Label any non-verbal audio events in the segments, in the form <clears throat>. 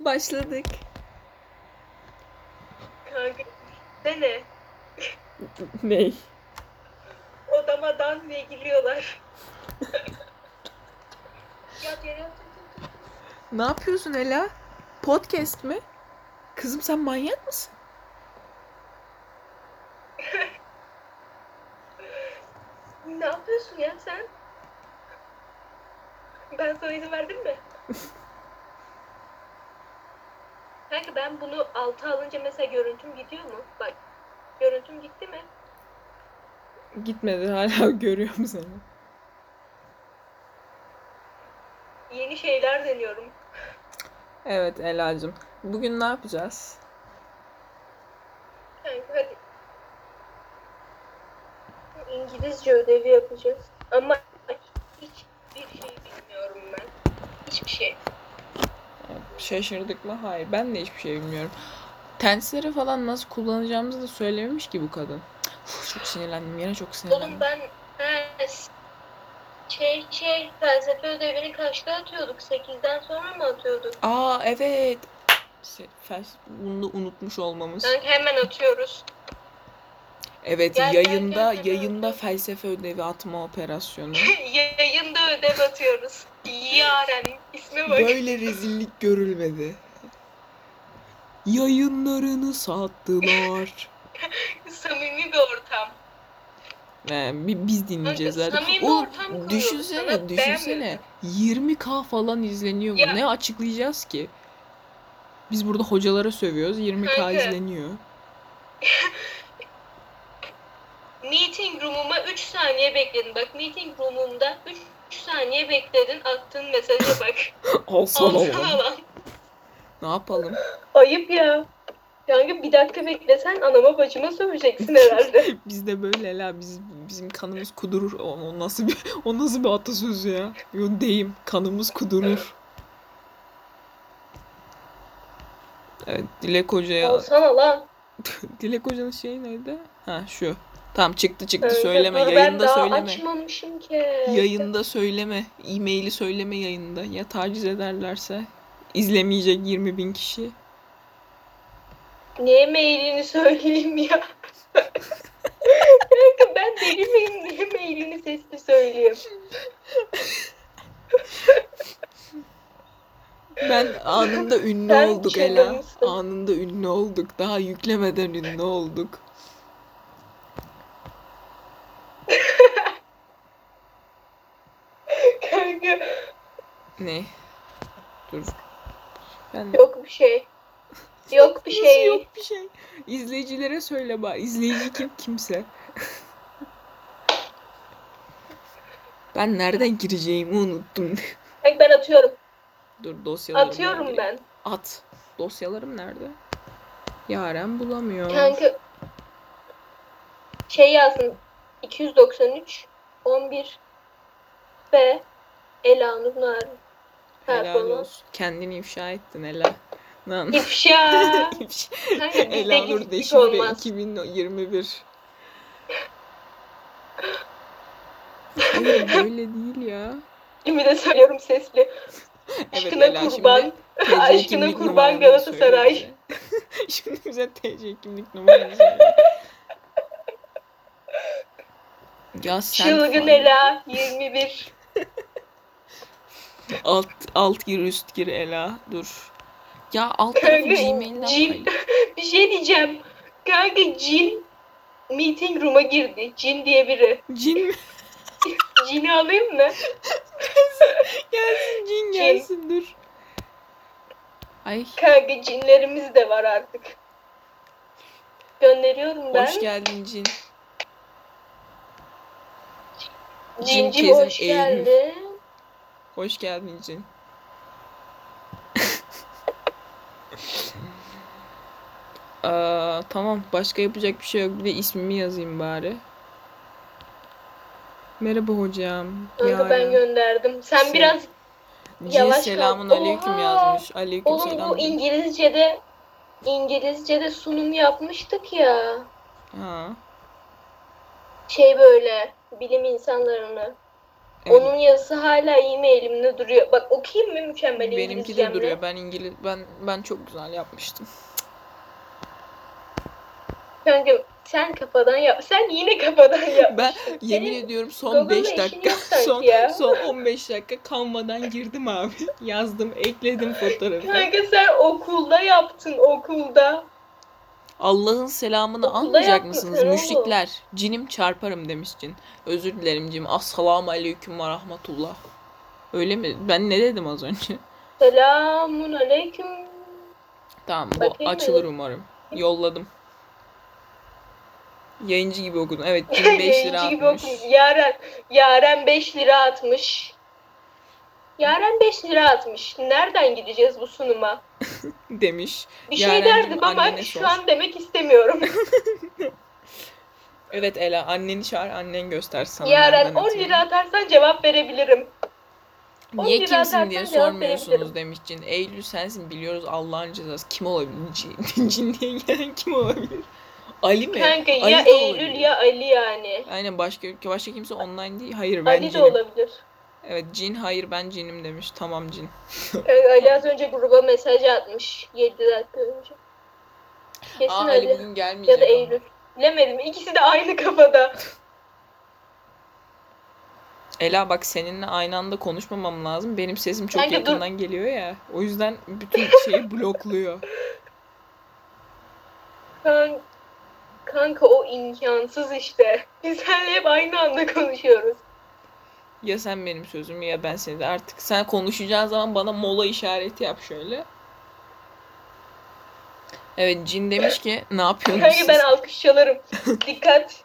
Başladık. Kanka ne? Ney? Odama dans diye giriyorlar. Ne yapıyorsun Ela? Podcast mi? Kızım sen manyak mısın? Ne yapıyorsun ya sen? Ben sana izin verdim mi? <laughs> Kanka ben bunu altı alınca mesela görüntüm gidiyor mu? Bak görüntüm gitti mi? Gitmedi hala <laughs> görüyorum seni. Yeni şeyler deniyorum. Evet Ela'cığım. Bugün ne yapacağız? Kanka hadi. İngilizce ödevi yapacağız. Ama hiçbir şey bilmiyorum ben. Hiçbir şey. Şaşırdık mı? Hayır. Ben de hiçbir şey bilmiyorum. Tensleri falan nasıl kullanacağımızı da söylememiş ki bu kadın. Uf, çok sinirlendim. Yine çok Oğlum sinirlendim. ben he, şey şey felsefe ödevini kaçta atıyorduk? 8'den sonra mı atıyorduk? Aa evet. Se- Bunu da unutmuş olmamız. Yani hemen atıyoruz. Evet Gel, gel, yayında gel, gel. yayında felsefe ödevi atma operasyonu. <laughs> Yayında ödev atıyoruz. Yaren isme bak. Böyle rezillik görülmedi. Yayınlarını sattılar. <laughs> Samimi bir ortam. Bi- biz dinleyeceğiz Kanka, zaten. kuruyoruz. düşünsene, düşünsene. 20k falan izleniyor bu. Ya. Ne açıklayacağız ki? Biz burada hocalara sövüyoruz. 20k Kanka. izleniyor. <laughs> Meeting room'uma 3 saniye bekledin. Bak meeting room'umda 3 saniye bekledin. Attığın mesaja bak. <laughs> Alsana Alsana lan. Ne yapalım? Ayıp ya. Kanka bir dakika beklesen anama bacıma söveceksin herhalde. <laughs> Biz de böyle la biz bizim kanımız kudurur. O, o nasıl bir o nasıl bir atasözü ya? Yo deyim. Kanımız kudurur. Evet, Dilek Hoca'ya Alsana lan. <laughs> Dilek Hoca'nın şeyi neydi? Ha şu. Tamam çıktı çıktı Kanka, söyleme. ben Yayında daha söyleme. açmamışım ki. Yayında söyleme. E-maili söyleme yayında. Ya taciz ederlerse. izlemeyecek 20 bin kişi. Niye mailini söyleyeyim ya? Kanka ben deli miyim? Niye mailini sesli söyleyeyim? Ben anında ünlü Sen olduk Ela. Anında ünlü olduk. Daha yüklemeden ünlü olduk. Kanka Ne? Dur. Ben yok bir şey. Yok bir şey. yok bir şey. İzleyicilere söyle bak. İzleyici kim kimse. ben nereden gireceğimi unuttum. Ben atıyorum. Dur dosyalarımdan Atıyorum ben. At. Dosyalarım nerede? Yaren bulamıyor. Kanka şey yazsın 293 11 ve Elanur Narin. Helal olsun. Kendini ifşa ettin Ela. Lan. İfşa. <laughs> İfşa. Elanur gizlilik Deşire olmaz. 2021. <laughs> Hayır böyle değil ya. Şimdi de söylüyorum sesli. Evet Aşkına Ela kurban. Aşkına kurban Galatasaray. <laughs> Şimdi bize TC kimlik numaranı söyle. Ya sen Çılgın falan- Ela 21. alt alt gir üst gir Ela dur. Ya alt tarafı Kanka, Gmail'den cin- <laughs> Bir şey diyeceğim. Kanka Cin meeting room'a girdi. Cin diye biri. Cin mi? <laughs> <laughs> Cin'i alayım mı? Gelsin cin Cin. gelsin dur. Ay Kanka cinlerimiz de var artık. Gönderiyorum ben. hoş geldin cin. Cincim Cin hoş Eylül. geldin. Hoş geldin cin. <laughs> Aa, tamam başka yapacak bir şey yok. Bir de ismimi yazayım bari. Merhaba hocam. Kanka ben gönderdim. Sen Sen- biraz Cin yavaş kal. selamun aleyküm Oha! yazmış. Aleyküm oğlum selam. bu. İngilizce'de İngilizce'de sunum yapmıştık ya. Ha. Şey böyle bilim insanlarını. Evet. Onun yazısı hala e-mailimde duruyor. Bak okuyayım mı mükemmel Benimki de duruyor. Ben İngiliz ben ben çok güzel yapmıştım. Kanka sen kafadan yap. Sen yine kafadan yap. <laughs> Ben yemin Senin ediyorum son Google'la 5 işin dakika <laughs> son ya. son 15 dakika Canva'dan girdim abi. <laughs> Yazdım, ekledim fotoğrafı. Kanka sen okulda yaptın okulda. Allah'ın selamını almayacak mısınız müşrikler? Cinim çarparım demiş cin. Özür dilerim cim. Assalamu aleyküm ve rahmetullah. Öyle mi? Ben ne dedim az önce? Selamun aleyküm. Tamam bu Bakayım açılır mı? umarım. Yolladım. Yayıncı gibi okudum. Evet <laughs> cin 5 lira Yayıncı gibi atmış. Yaren, Yaren 5 lira atmış. Yaren 5 lira atmış. Nereden gideceğiz bu sunuma? <laughs> Demiş. Bir şey derdim ama şu sor. an demek istemiyorum. <laughs> Evet Ela anneni çağır annen göster sana. Yaren nereden 10 atıyor. lira atarsan cevap verebilirim. Niye kimsin diye sormuyorsunuz demiş Cin. Eylül sensin biliyoruz Allah'ın cezası. Kim olabilir? Cin, <laughs> Cin diye gelen kim olabilir? Ali mi? Kanka Ali ya de Eylül olabilir. ya Ali yani. Aynen başka başka kimse online değil. Hayır ben Ali de cinim. olabilir. Evet Cin hayır ben cinim demiş. Tamam Cin. <laughs> Kanka Ali az önce gruba mesaj atmış. 7 dakika önce. Kesin Aa Ali. Ali bugün gelmeyecek Ya da ama. Eylül. Bilemedim. İkisi de aynı kafada. <laughs> Ela bak seninle aynı anda konuşmamam lazım. Benim sesim çok Kanka dur. yakından geliyor ya. O yüzden bütün şeyi <laughs> blokluyor. Kan- Kanka o imkansız işte. Biz seninle hep aynı anda konuşuyoruz. Ya sen benim sözümü ya ben seni de artık sen konuşacağın zaman bana mola işareti yap şöyle. Evet Cin demiş ki ne yapıyorsunuz siz? ben alkış çalarım. Dikkat.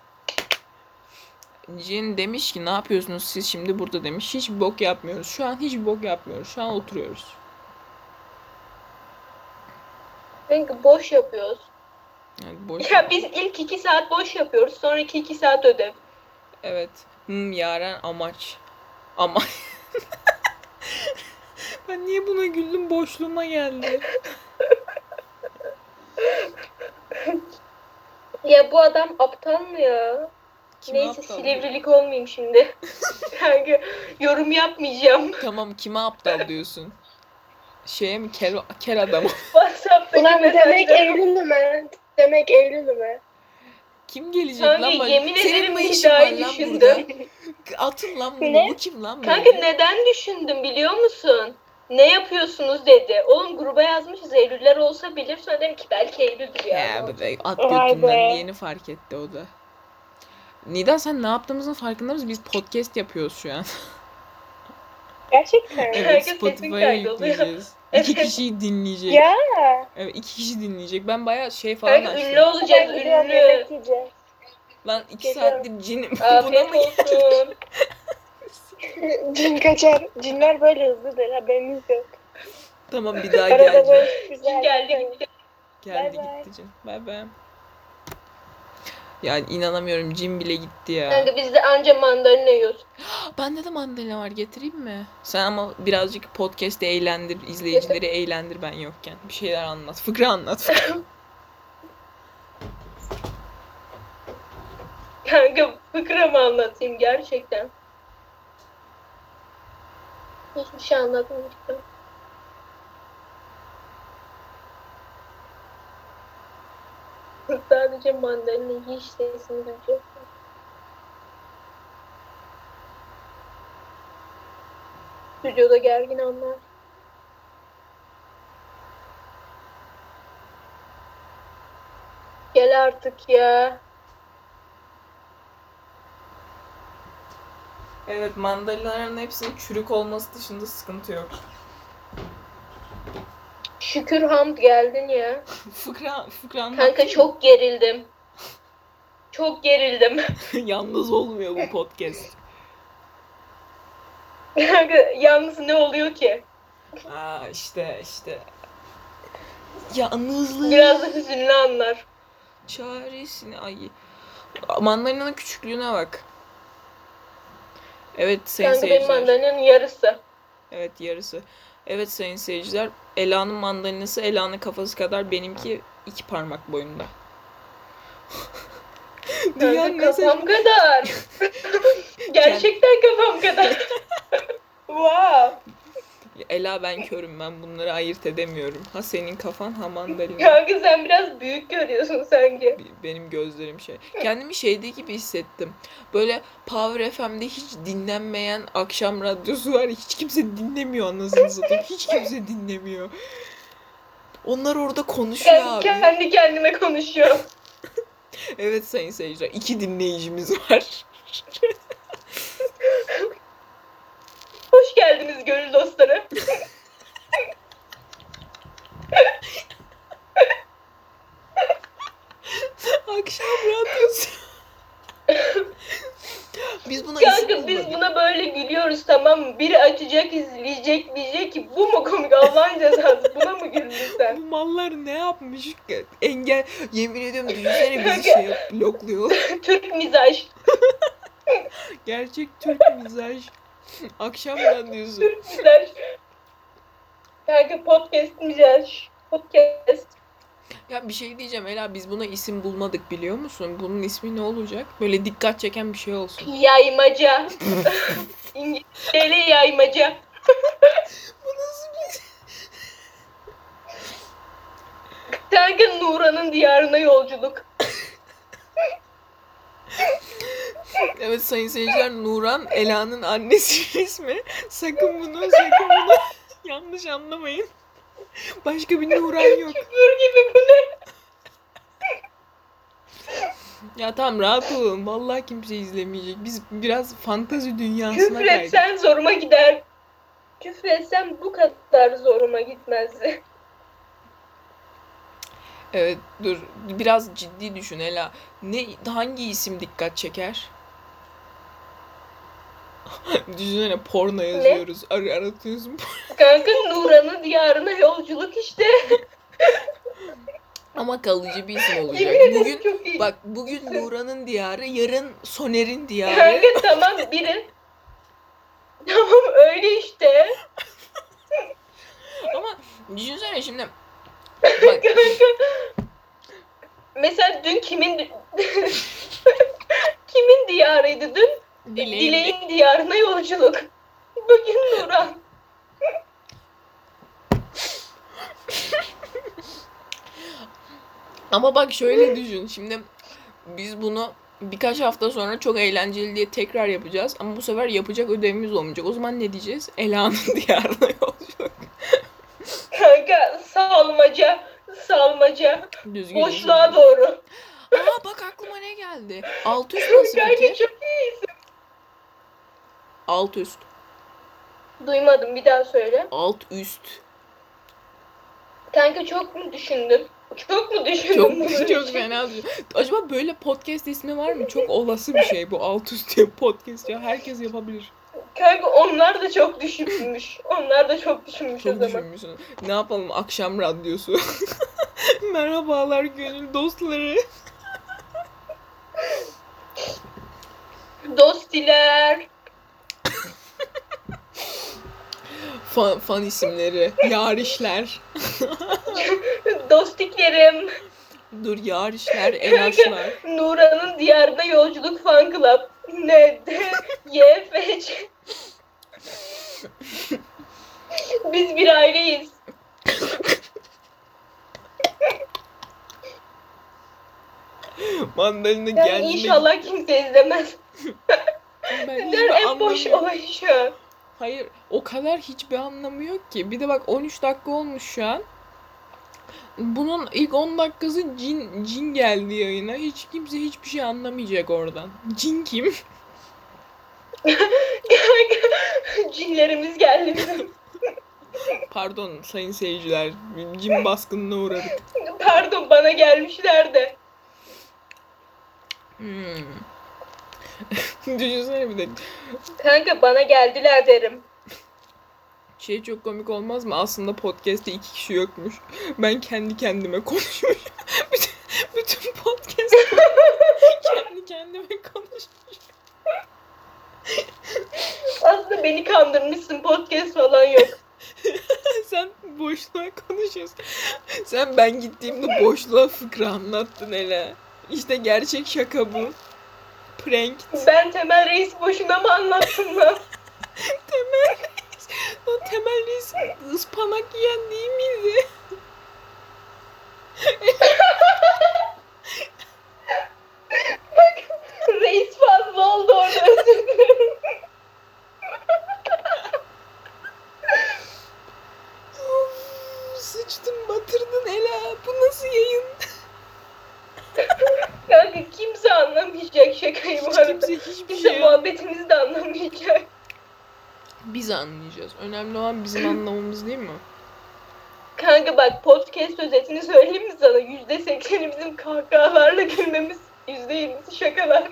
Cin demiş ki ne yapıyorsunuz siz şimdi burada demiş. Hiç bok yapmıyoruz. Şu an hiç bok yapmıyoruz. Şu an oturuyoruz. Kanka boş yapıyoruz. Yani boş. Ya biz ilk iki saat boş yapıyoruz. Sonraki iki saat ödev. Evet. Hmm, yaren amaç. Ama <laughs> ben niye buna güldüm boşluğuma geldi. Ya bu adam aptal mı ya? Kime Neyse aptal silivrilik olmayayım şimdi. <laughs> Kanka yorum yapmayacağım. Tamam kime aptal diyorsun? Şeye mi kel, kel adamı? <laughs> WhatsApp'taki Ulan demek mesajlara. Eylül'ü mü? Demek Eylül'ü mü? Kim gelecek Kanka lan? bana? yemin Senin ederim ne işin var Nida'yı lan burada? düşündüm. Atın lan bunu. Ne? Bu kim lan Kanka böyle? neden düşündüm biliyor musun? Ne yapıyorsunuz dedi. Oğlum gruba yazmışız Eylüller olsa bilir. Sonra dedim ki belki Eylül'dür ya. Ya be, at Vay götünden be. yeni fark etti o da. Nida sen ne yaptığımızın farkında mısın? Biz podcast yapıyoruz şu an. Gerçekten. Evet Herkes sesin Spotify'a kaydoluyor. yükleyeceğiz. İki kişiyi dinleyecek. Ya. Evet iki kişi dinleyecek. Ben bayağı şey falan Kanka ünlü açtım. olacağız Ben gidiyorum, ünlü. yemek yiyeceğiz. Lan iki Geliyorum. saattir cinim. <laughs> Buna Afiyet mı olsun. <laughs> Cin kaçar. Cinler böyle hızlıdır haberiniz yok. Tamam bir <laughs> daha Arada geleceğim. böyle güzel. Geldi gitti. Geldi Bay bay. gitti cin. Bay bay. Ya inanamıyorum cin bile gitti ya. Kanka biz de anca mandalina yiyoruz. <gasps> Bende de mandalina var getireyim mi? Sen ama birazcık podcast'te eğlendir, izleyicileri eğlendir ben yokken. Bir şeyler anlat. Fıkra anlat. <laughs> Kanka fıkra mı anlatayım gerçekten? Hiçbir şey anlatmamıştım. Sadece mandalina yiyiş sesini duyacağım. Stüdyoda gergin anlar. Gel artık ya. evet mandalinaların hepsinin çürük olması dışında sıkıntı yok. Şükür hamd geldin ya. <laughs> Fıkra, fıkra anlat. Kanka çok gerildim. Çok gerildim. <laughs> Yalnız olmuyor bu podcast. Kanka yalnız ne oluyor ki? Aa işte işte. Yalnızlık. Biraz da hüzünlü anlar. Çaresini ay. Mandalina'nın küçüklüğüne bak. Evet sayın Kanka benim seyirciler. mandalinanın yarısı. Evet yarısı. Evet sayın seyirciler. Ela'nın mandalinası Ela'nın kafası kadar benimki iki parmak boyunda. Dünyanın kafam kadar. <laughs> Gerçekten kafam kadar. wow. Ela ben körüm ben bunları ayırt edemiyorum. Ha senin kafan ha mandalina. Kanka sen biraz büyük görüyorsun sanki. Benim gözlerim şey. Kendimi şeyde gibi hissettim. Böyle Power FM'de hiç dinlenmeyen akşam radyosu var. Hiç kimse dinlemiyor anasını satayım. Hiç kimse dinlemiyor. Onlar orada konuşuyor Ben abi. kendi kendime konuşuyorum. Evet sayın seyirciler. iki dinleyicimiz var. <laughs> Hoş geldiniz gönül dostları. Akşam radyosu. Biz buna Kanka biz bulmadık. buna böyle gülüyoruz tamam mı? Biri açacak izleyecek diyecek ki bu mu komik Allah'ın cezası buna mı güldün sen? Bu mallar ne yapmış? Engel yemin ediyorum <laughs> düşünsene bizi şey blokluyor. <laughs> Türk mizaj. Gerçek Türk mizaj. <laughs> Akşam radyosu. Türk mizaj. Kanka podcast mizaj. Podcast. Ya bir şey diyeceğim Ela biz buna isim bulmadık biliyor musun? Bunun ismi ne olacak? Böyle dikkat çeken bir şey olsun. Yaymaca. <laughs> İngilizceyle yaymaca. Bu nasıl bir... Kanka Nuran'ın diyarına yolculuk. <laughs> Evet sayın seyirciler Nuran Ela'nın annesi <laughs> ismi. Sakın bunu sakın bunu <laughs> yanlış anlamayın. Başka bir Nuran yok. Küfür gibi bu ne? Ya tamam rahat olun. Vallahi kimse izlemeyecek. Biz biraz fantazi dünyasına kaydık. etsen zoruma gider. Küfür etsem bu kadar zoruma gitmezdi. Evet dur biraz ciddi düşün Ela. Ne hangi isim dikkat çeker? <laughs> Düşünsene porno yazıyoruz. Ar aratıyorsun. <laughs> Kanka Nuran'ın diyarına yolculuk işte. <laughs> Ama kalıcı bir isim olacak. Yemin Bugün çok bak bugün Nuran'ın diyarı, yarın Soner'in diyarı. Kanka tamam biri. Tamam öyle işte. Ama düşünsene şimdi. Bak <laughs> Mesela dün kimin <laughs> kimin diyarıydı dün? dileğin. Dileğin diyarına yolculuk. Bugün Nuran. Ama bak şöyle düşün. Şimdi biz bunu birkaç hafta sonra çok eğlenceli diye tekrar yapacağız. Ama bu sefer yapacak ödevimiz olmayacak. O zaman ne diyeceğiz? Ela'nın <laughs> diyarına yolculuk. Kanka salmaca, salmaca. Düzgün. Boşluğa doğru. Aa bak aklıma ne geldi. Alt üst nasıl Kanka peki? çok Alt üst. duymadım bir daha söyle. Alt üst. Kanka çok mu düşündün? Çok mu düşündün? Çok <laughs> çok fena düşün. Acaba böyle podcast ismi var mı? Çok olası bir şey bu alt üst diye podcast ya. Herkes yapabilir. Kanka onlar da çok düşünmüş. Onlar da çok düşünmüş o Çok zaman. düşünmüşsün. Ne yapalım akşam radyosu. <laughs> Merhabalar gönül dostları. <laughs> Dostiler. Fan, fan isimleri. Yarişler. <laughs> Dostiklerim. Dur yarişler, elaşlar. Nuran'ın diyarına yolculuk fan club. Ne de YFC. Biz bir aileyiz. Mandalina Yani geldi. inşallah kimse izlemez. Ben hiçbir Bunların en boş anlamı- olay şu an. Hayır o kadar hiçbir anlamı yok ki. Bir de bak 13 dakika olmuş şu an. Bunun ilk 10 dakikası cin, cin geldi yayına. Hiç kimse hiçbir şey anlamayacak oradan. Cin kim? <laughs> Cinlerimiz geldi bizim. Pardon sayın seyirciler. Cin baskınına uğradık. Pardon bana gelmişler de. Hmm. <laughs> Düşünsene bir de. Kanka bana geldiler derim. Şey çok komik olmaz mı? Aslında podcast'te iki kişi yokmuş. <laughs> Ben kendi kendime konuşmuşum. <laughs> bütün, bütün podcast <laughs> kendi kendime konuşmuş. Aslında beni kandırmışsın podcast falan yok. Sen boşluğa konuşuyorsun. Sen ben gittiğimde boşluğa fıkra anlattın hele. İşte gerçek şaka bu. Prank. Ben Temel Reis boşuna mı anlattım lan? Temel. O temel reis ıspanak yiyen değil miydi? Reis fazla oldu orada özür dilerim. Of, Sıçtın batırdın Ela. Bu nasıl yayın? Kanka kimse anlamayacak şakayı bu Hiç arada. kimse hiçbir Kimse şey muhabbetimizi de anlamayacak. Biz anlayacağız. Önemli olan bizim anlamamız değil mi? Kanka bak podcast özetini söyleyeyim mi sana? Yüzde sekseni bizim kahkahalarla gülmemiz. Yüzde yirmisi şakalar.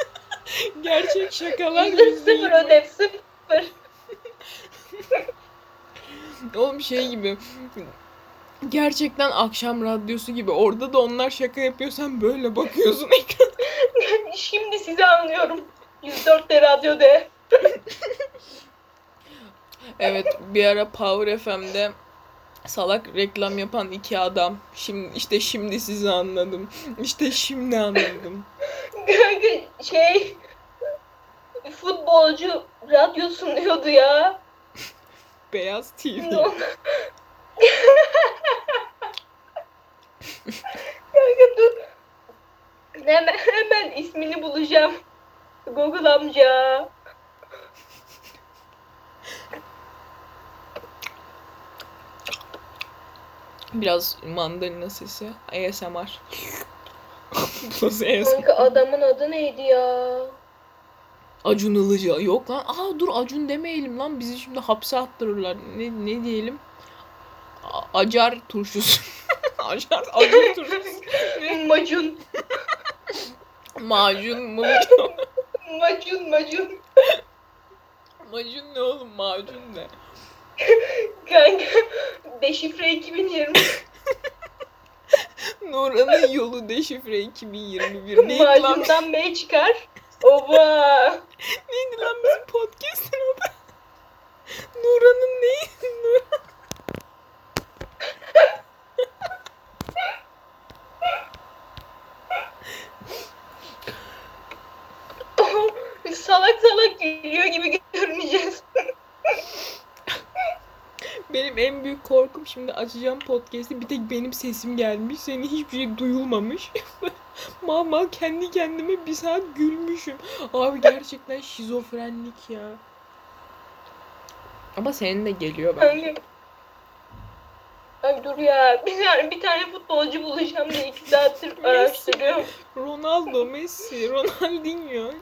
<laughs> Gerçek şakalar Yüzde sıfır yirmi. ödev sıfır. <laughs> Oğlum şey gibi gerçekten akşam radyosu gibi orada da onlar şaka yapıyor sen böyle bakıyorsun. <laughs> Şimdi sizi anlıyorum. 104 de radyo de. Evet bir ara Power FM'de salak reklam yapan iki adam. Şimdi işte şimdi sizi anladım. İşte şimdi anladım. Kanka şey futbolcu radyo sunuyordu ya. Beyaz TV. Kanka dur. Hemen, hemen ismini bulacağım. Google amca. Biraz mandalina sesi. ASMR. <laughs> Nasıl ASMR? Kanka adamın adı neydi ya? Acun Ilıca. Yok lan. Aa dur Acun demeyelim lan. Bizi şimdi hapse attırırlar. Ne, ne diyelim? A- acar turşusu. <laughs> acar, acur turşusu. Ne? Macun. Macun? Macun macun. Macun ne oğlum? Macun ne? Kanka Deşifre 2020 <laughs> Nurhan'ın yolu deşifre 2021. Neydi lan? macundan çıkar. Oba. Neydi lan bizim podcast'in adı? Nurhan'ın neyi? Nur- <laughs> salak salak gülüyor gibi görüneceğiz. Benim en büyük korkum şimdi açacağım podcast'i bir tek benim sesim gelmiş. Senin hiçbir şey duyulmamış. <laughs> mal mal kendi kendime bir saat gülmüşüm. Abi gerçekten şizofrenlik ya. Ama senin de geliyor bak. Kanka. Ay dur ya. Bir tane, bir tane futbolcu bulacağım diye iki saattir araştırıyorum. Ronaldo, Messi, Ronaldinho. <laughs>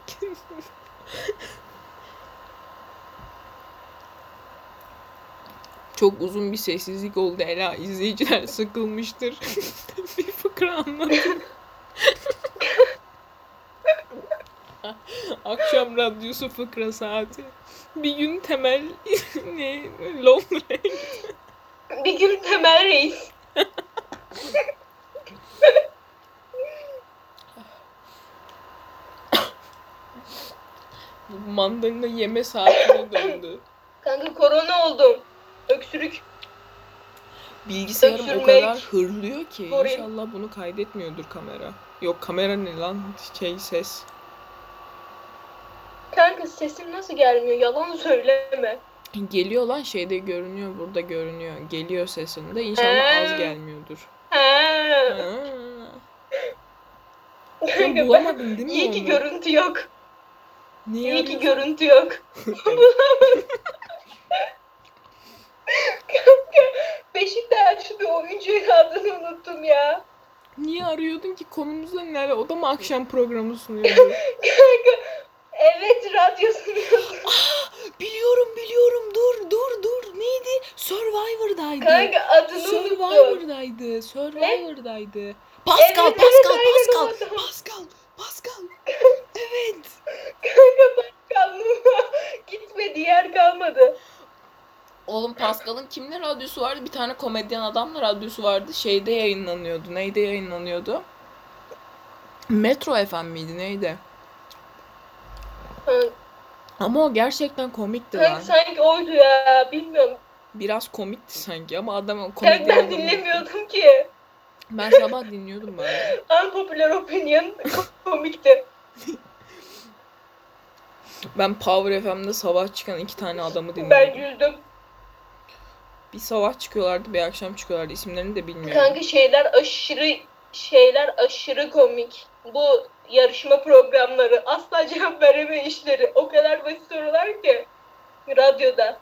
Çok uzun bir sessizlik oldu Ela. İzleyiciler sıkılmıştır. <laughs> bir fıkra anlatayım. <laughs> Akşam radyosu fıkra saati. Bir gün temel <laughs> ne Londra'ya Bir gün Temel Reis. mandalina yeme saatine döndü. Kanka korona oldum. Öksürük. Bilgisayarım o Öksürmek. kadar hırlıyor ki Sorry. inşallah bunu kaydetmiyordur kamera. Yok kamera ne lan? Şey ses. Kanka sesim nasıl gelmiyor? Yalan söyleme. Geliyor lan şeyde görünüyor burada görünüyor. Geliyor sesinde inşallah az He. gelmiyordur. Ha. Ha. Sen Kanka ben... bulamadın değil mi İyi ki onu? görüntü yok. Niye İyi ki görüntü yok. <laughs> <laughs> Kanka Beşiktaşlı bir oyuncunun adını unuttum ya. Niye arıyordun ki konumuzda ne? O da mı akşam programı sunuyordu? <laughs> Kanka evet radyo sunuyorsun. biliyorum biliyorum dur dur dur neydi? Survivor'daydı. Kanka adını unuttum. Survivor'daydı. Survivor'daydı. Pascal, Evet, Pascal, evet, aynen Pascal, o adam. Pascal, Pascal. Evet. Kanka başkanlığıma <laughs> gitmedi yer kalmadı. Oğlum Pascal'ın kimle radyosu vardı? Bir tane komedyen adamla radyosu vardı. Şeyde yayınlanıyordu. Neyde yayınlanıyordu? Metro FM miydi neydi? Ama o gerçekten komikti lan. sanki oydu ya bilmiyorum. Biraz komikti sanki ama adam komedyen ben adamı- dinlemiyordum ki. Ben sabah dinliyordum bazen. Unpopular <laughs> opinion <laughs> komikti. Ben Power FM'de sabah çıkan iki tane adamı Ben dinliyordum. güldüm. Bir sabah çıkıyorlardı, bir akşam çıkıyorlardı. İsimlerini de bilmiyorum. Kanka şeyler aşırı şeyler aşırı komik. Bu yarışma programları asla cevap vereme işleri. O kadar basit sorular ki radyoda.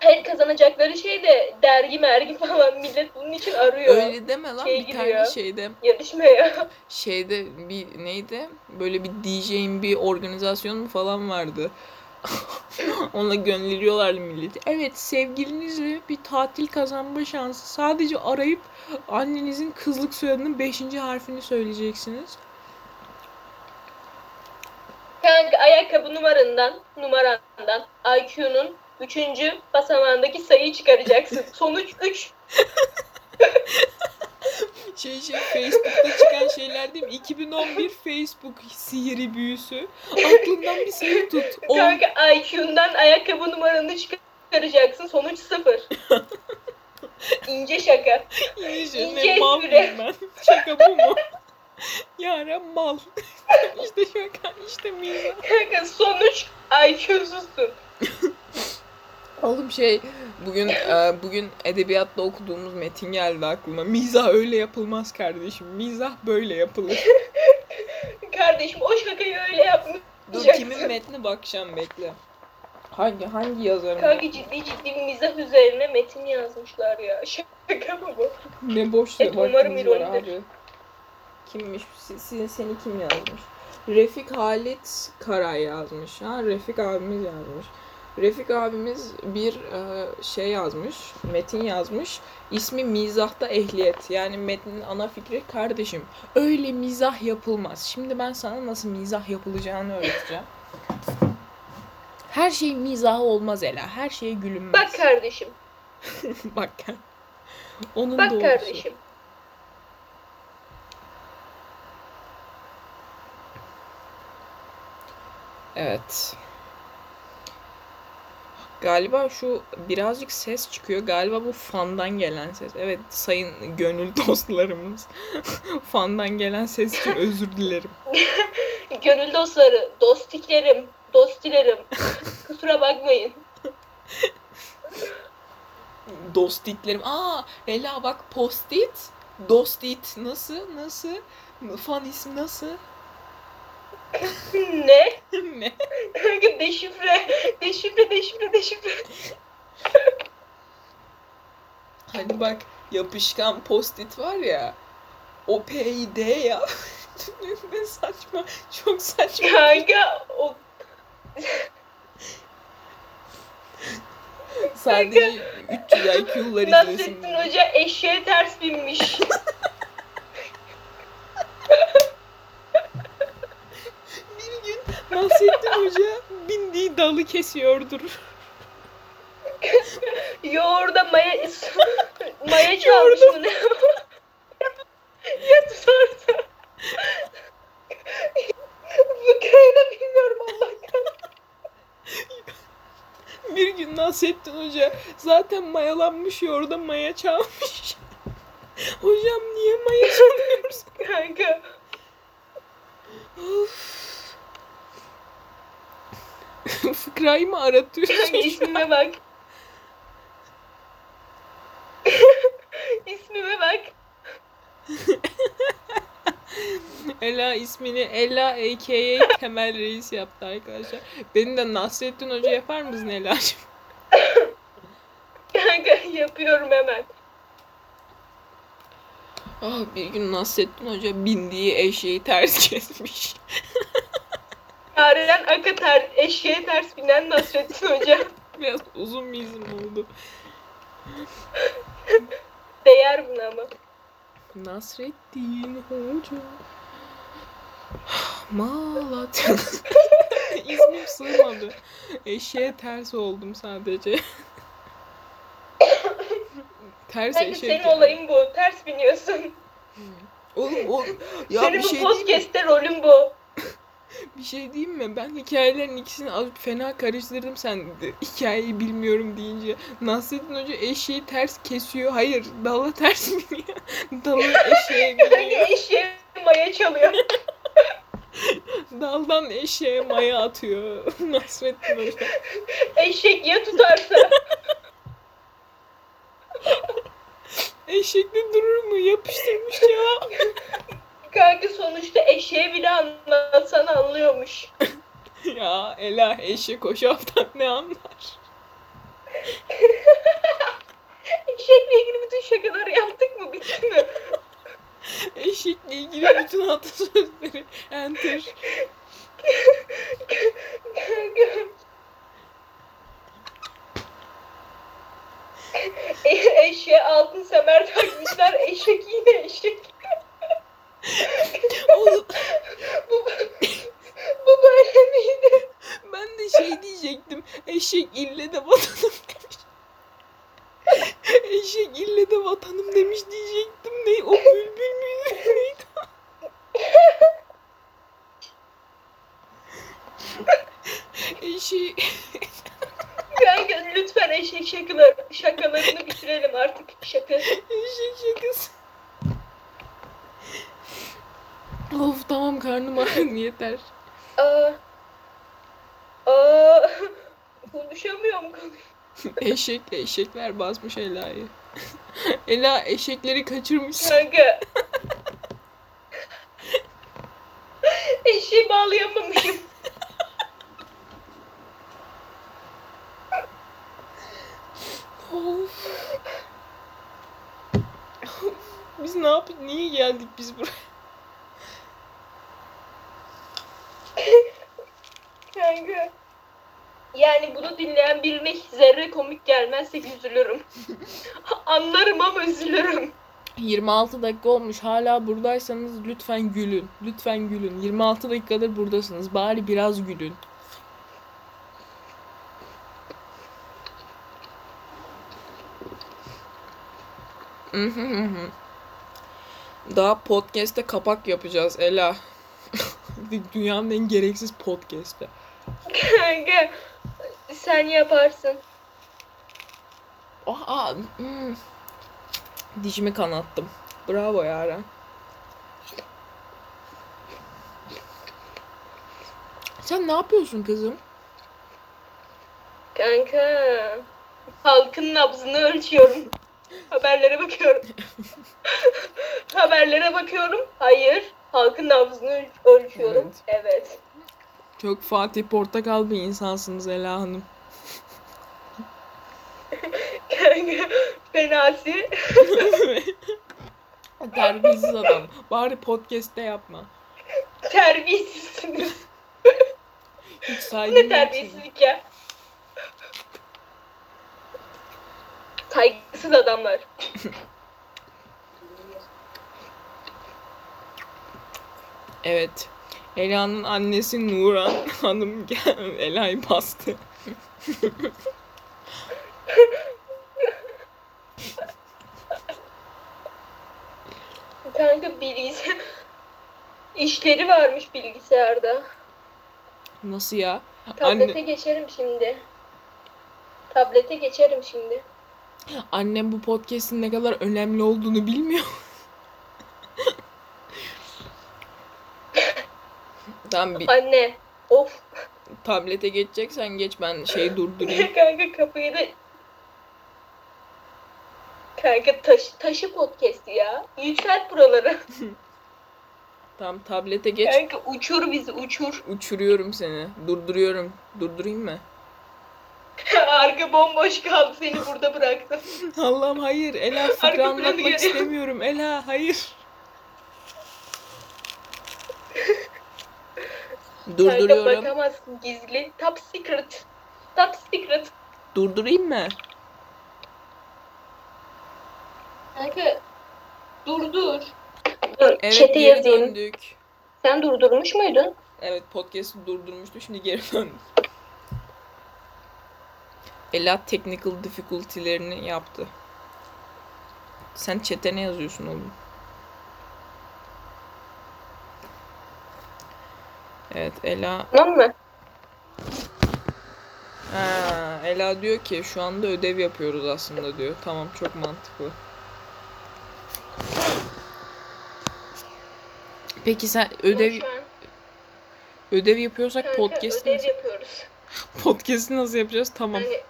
Her kazanacakları şey de dergi mergi falan <laughs> millet bunun için arıyor. Öyle deme lan Şey bir tane giriyor. şeyde Yarışmaya. şeyde bir neydi? Böyle bir DJ'in bir organizasyon mu falan vardı. <laughs> Ona gönderiyorlardı milleti. Evet sevgilinizle bir tatil kazanma şansı. Sadece arayıp annenizin kızlık soyadının 5. harfini söyleyeceksiniz. Kanka ayakkabı numarandan, numarandan IQ'nun üçüncü basamağındaki sayıyı çıkaracaksın. Sonuç 3. <laughs> <laughs> Şey şey Facebook'ta çıkan şeyler değil mi? 2011 Facebook sihiri büyüsü. Aklından bir sayı tut. 10. <laughs> Kanka IQ'ndan ayakkabı numaranı çıkaracaksın. Sonuç 0. <laughs> İnce şaka. İyice İnce ne mal ben? Şaka bu mu? Yaren mal. işte şaka, işte mizah. Kanka sonuç IQ'suzsun. Oğlum şey bugün e, bugün edebiyatta okuduğumuz metin geldi aklıma. Mizah öyle yapılmaz kardeşim. Mizah böyle yapılır. <laughs> Kardeşim o şakayı öyle yapmış. Dur kimin metni bakacağım bekle. Hangi hangi yazarın? Kanka ciddi ciddi mizah üzerine metin yazmışlar ya. Şaka mı bu? Ne boş Evet, umarım ironidir. Kimmiş? Si- si- seni kim yazmış? Refik Halit Karay yazmış. Ha Refik abimiz yazmış. Refik abimiz bir e, şey yazmış, metin yazmış. İsmi Mizahta Ehliyet. Yani metnin ana fikri kardeşim. Öyle mizah yapılmaz. Şimdi ben sana nasıl mizah yapılacağını öğreteceğim. Her şey mizah olmaz Ela. Her şeye gülünmez. Bak kardeşim. <laughs> Bak. Onun Bak doğrusu. kardeşim. Evet. Galiba şu birazcık ses çıkıyor. Galiba bu fandan gelen ses. Evet sayın gönül <laughs> dostlarımız. <laughs> fandan gelen ses için özür dilerim. <laughs> Gönül dostları, dostiklerim, dostilerim. Kusura bakmayın. Dostitlerim. Aa Ela bak postit. Dostit nasıl? Nasıl? Fan ismi nasıl? Ne? <laughs> ne? Kanka deşifre, deşifre, deşifre, deşifre. Hani bak yapışkan postit var ya. O P'yi D ya. <laughs> ne saçma. Çok saçma. Kanka o Sadece 300 IQ'lar izlesin. Nasrettin. Hoca eşeğe ters binmiş. <laughs> Bir gün Nasrettin Hoca bindiği dalı kesiyordur. Yoğurda maya <laughs> maya çalmış mı ne? ya sordu. Fıkrayı bilmiyorum Allah Bir gün Nasrettin Hoca zaten mayalanmış yoğurda maya çalmış. Hocam niye maya çalıyorsun? kanka. <laughs> Fıkrayı mı aratıyorsun? İsmime bak. <laughs> ismime bak. <laughs> Ela ismini Ela a.k.a. Temel Reis yaptı arkadaşlar. Beni de Nasrettin Hoca yapar mısın Ela'cığım? Kanka yapıyorum hemen. Ah bir gün Nasrettin Hoca bindiği eşeği ters kesmiş. Yaren aka ter, eşeğe ters binen Nasrettin Hoca. <laughs> Biraz uzun bir isim oldu. Değer buna ama. Nasrettin Hoca. <sighs> Malatya. <laughs> İsmim sığmadı. Eşeğe ters oldum sadece. <laughs> ters Kanka eşek. senin olayın bu. Ters biniyorsun. Oğlum oğlum. Ya senin bir bu şey mi? podcast'te rolün bu. <laughs> Bir şey diyeyim mi? Ben hikayelerin ikisini az fena karıştırdım sen de hikayeyi bilmiyorum deyince. Nasrettin Hoca eşeği ters kesiyor. Hayır, dalı ters biniyor. <laughs> Dalı eşeğe biniyor. <laughs> eşeğe maya çalıyor. Daldan eşeğe maya atıyor. Nasrettin Hoca. Eşek ya tutarsa. Eşek de durur mu? Yapıştırmış ya. Kanka sonuçta eşeğe bile anlatsan anlıyormuş. <laughs> ya Ela eşek o şaftan ne anlar? <laughs> Eşekle ilgili bütün şakaları yaptık mı? Bitti mi? <laughs> Eşekle ilgili bütün atasözleri. Enter. E- eşeğe altın semer takmışlar. Eşek yine eşek. O, Bu, bu böyle miydi? ben de şey diyecektim. Eşek ille de vatanım demiş. Eşek ille de vatanım demiş diyecektim. Ne o bülbül müydü? Neydi? Eşeği Kanka lütfen eşek şakalar, şakalarını bitirelim artık. Şaka. Eşek şakası. Of tamam karnım ağrıyor yeter. Aa. Aa. Konuşamıyorum konuş. Eşek eşekler basmış Ela'yı. <laughs> Ela eşekleri kaçırmış. Kanka. Eşeği bağlayamamışım. Of. biz ne yaptık? Niye geldik biz buraya? Kanka. Yani bunu dinleyen birine hiç zerre gelmezse üzülürüm. <laughs> Anlarım ama üzülürüm. 26 dakika olmuş. Hala buradaysanız lütfen gülün. Lütfen gülün. 26 dakikadır buradasınız. Bari biraz gülün. <laughs> Daha podcast'te kapak yapacağız Ela. <laughs> Dünyanın en gereksiz podcast'ı. Kanka. Sen yaparsın. Aa, hmm. Dişimi kanattım. Bravo Yaren. Sen ne yapıyorsun kızım? Kanka. Halkın nabzını ölçüyorum. Haberlere bakıyorum. <laughs> Haberlere bakıyorum. Hayır. Halkın nabzını öl- ölçüyorum. Evet. Çok Fatih Portakal bir insansınız Ela Hanım. <laughs> Kanka. Fenasi. <laughs> Terbiyesiz adam. Bari podcast'te yapma. Terbiyesizsiniz. <laughs> Hiç Bu saygı ne terbiyesizlik ya? Saygısız adamlar. Evet. Ela'nın annesi Nuran Hanım gel Ela'yı bastı. Kanka bilgisayar... İşleri varmış bilgisayarda. Nasıl ya? Tablete Anne, geçerim şimdi. Tablete geçerim şimdi. annem bu podcast'in ne kadar önemli olduğunu bilmiyor. <laughs> Tamam bir Anne. Of. tablete geçeceksen geç ben şeyi durdurayım. <laughs> Kanka kapıyı da... Kanka taş, taşı podcast ya. Yükselt buraları. <laughs> Tamam tablete geç. Kanka uçur bizi uçur. Uçuruyorum seni. Durduruyorum. Durdurayım mı? <laughs> Arka bomboş kaldı seni burada bıraktım. <laughs> Allah'ım hayır. Ela Arka planı anlatmak görüyorum. istemiyorum. Ela hayır. Kanka Durduruyorum. bakamazsın gizli. Top secret. Top secret. Durdurayım mı? Kanka dur dur. Evet chat'e geri yazayım. döndük. Sen durdurmuş muydun? Evet podcast'ı durdurmuştu. Şimdi geri döndük. Ela technical difficulty'lerini yaptı. Sen chat'e ne yazıyorsun oğlum? Evet Ela Tamam mı? ha, Ela diyor ki şu anda ödev yapıyoruz aslında diyor. Tamam çok mantıklı. Peki sen ödev ödev yapıyorsak kanka podcast'ı ödev nasıl, yapıyoruz. <laughs> podcast'ı nasıl yapacağız? Tamam. Hani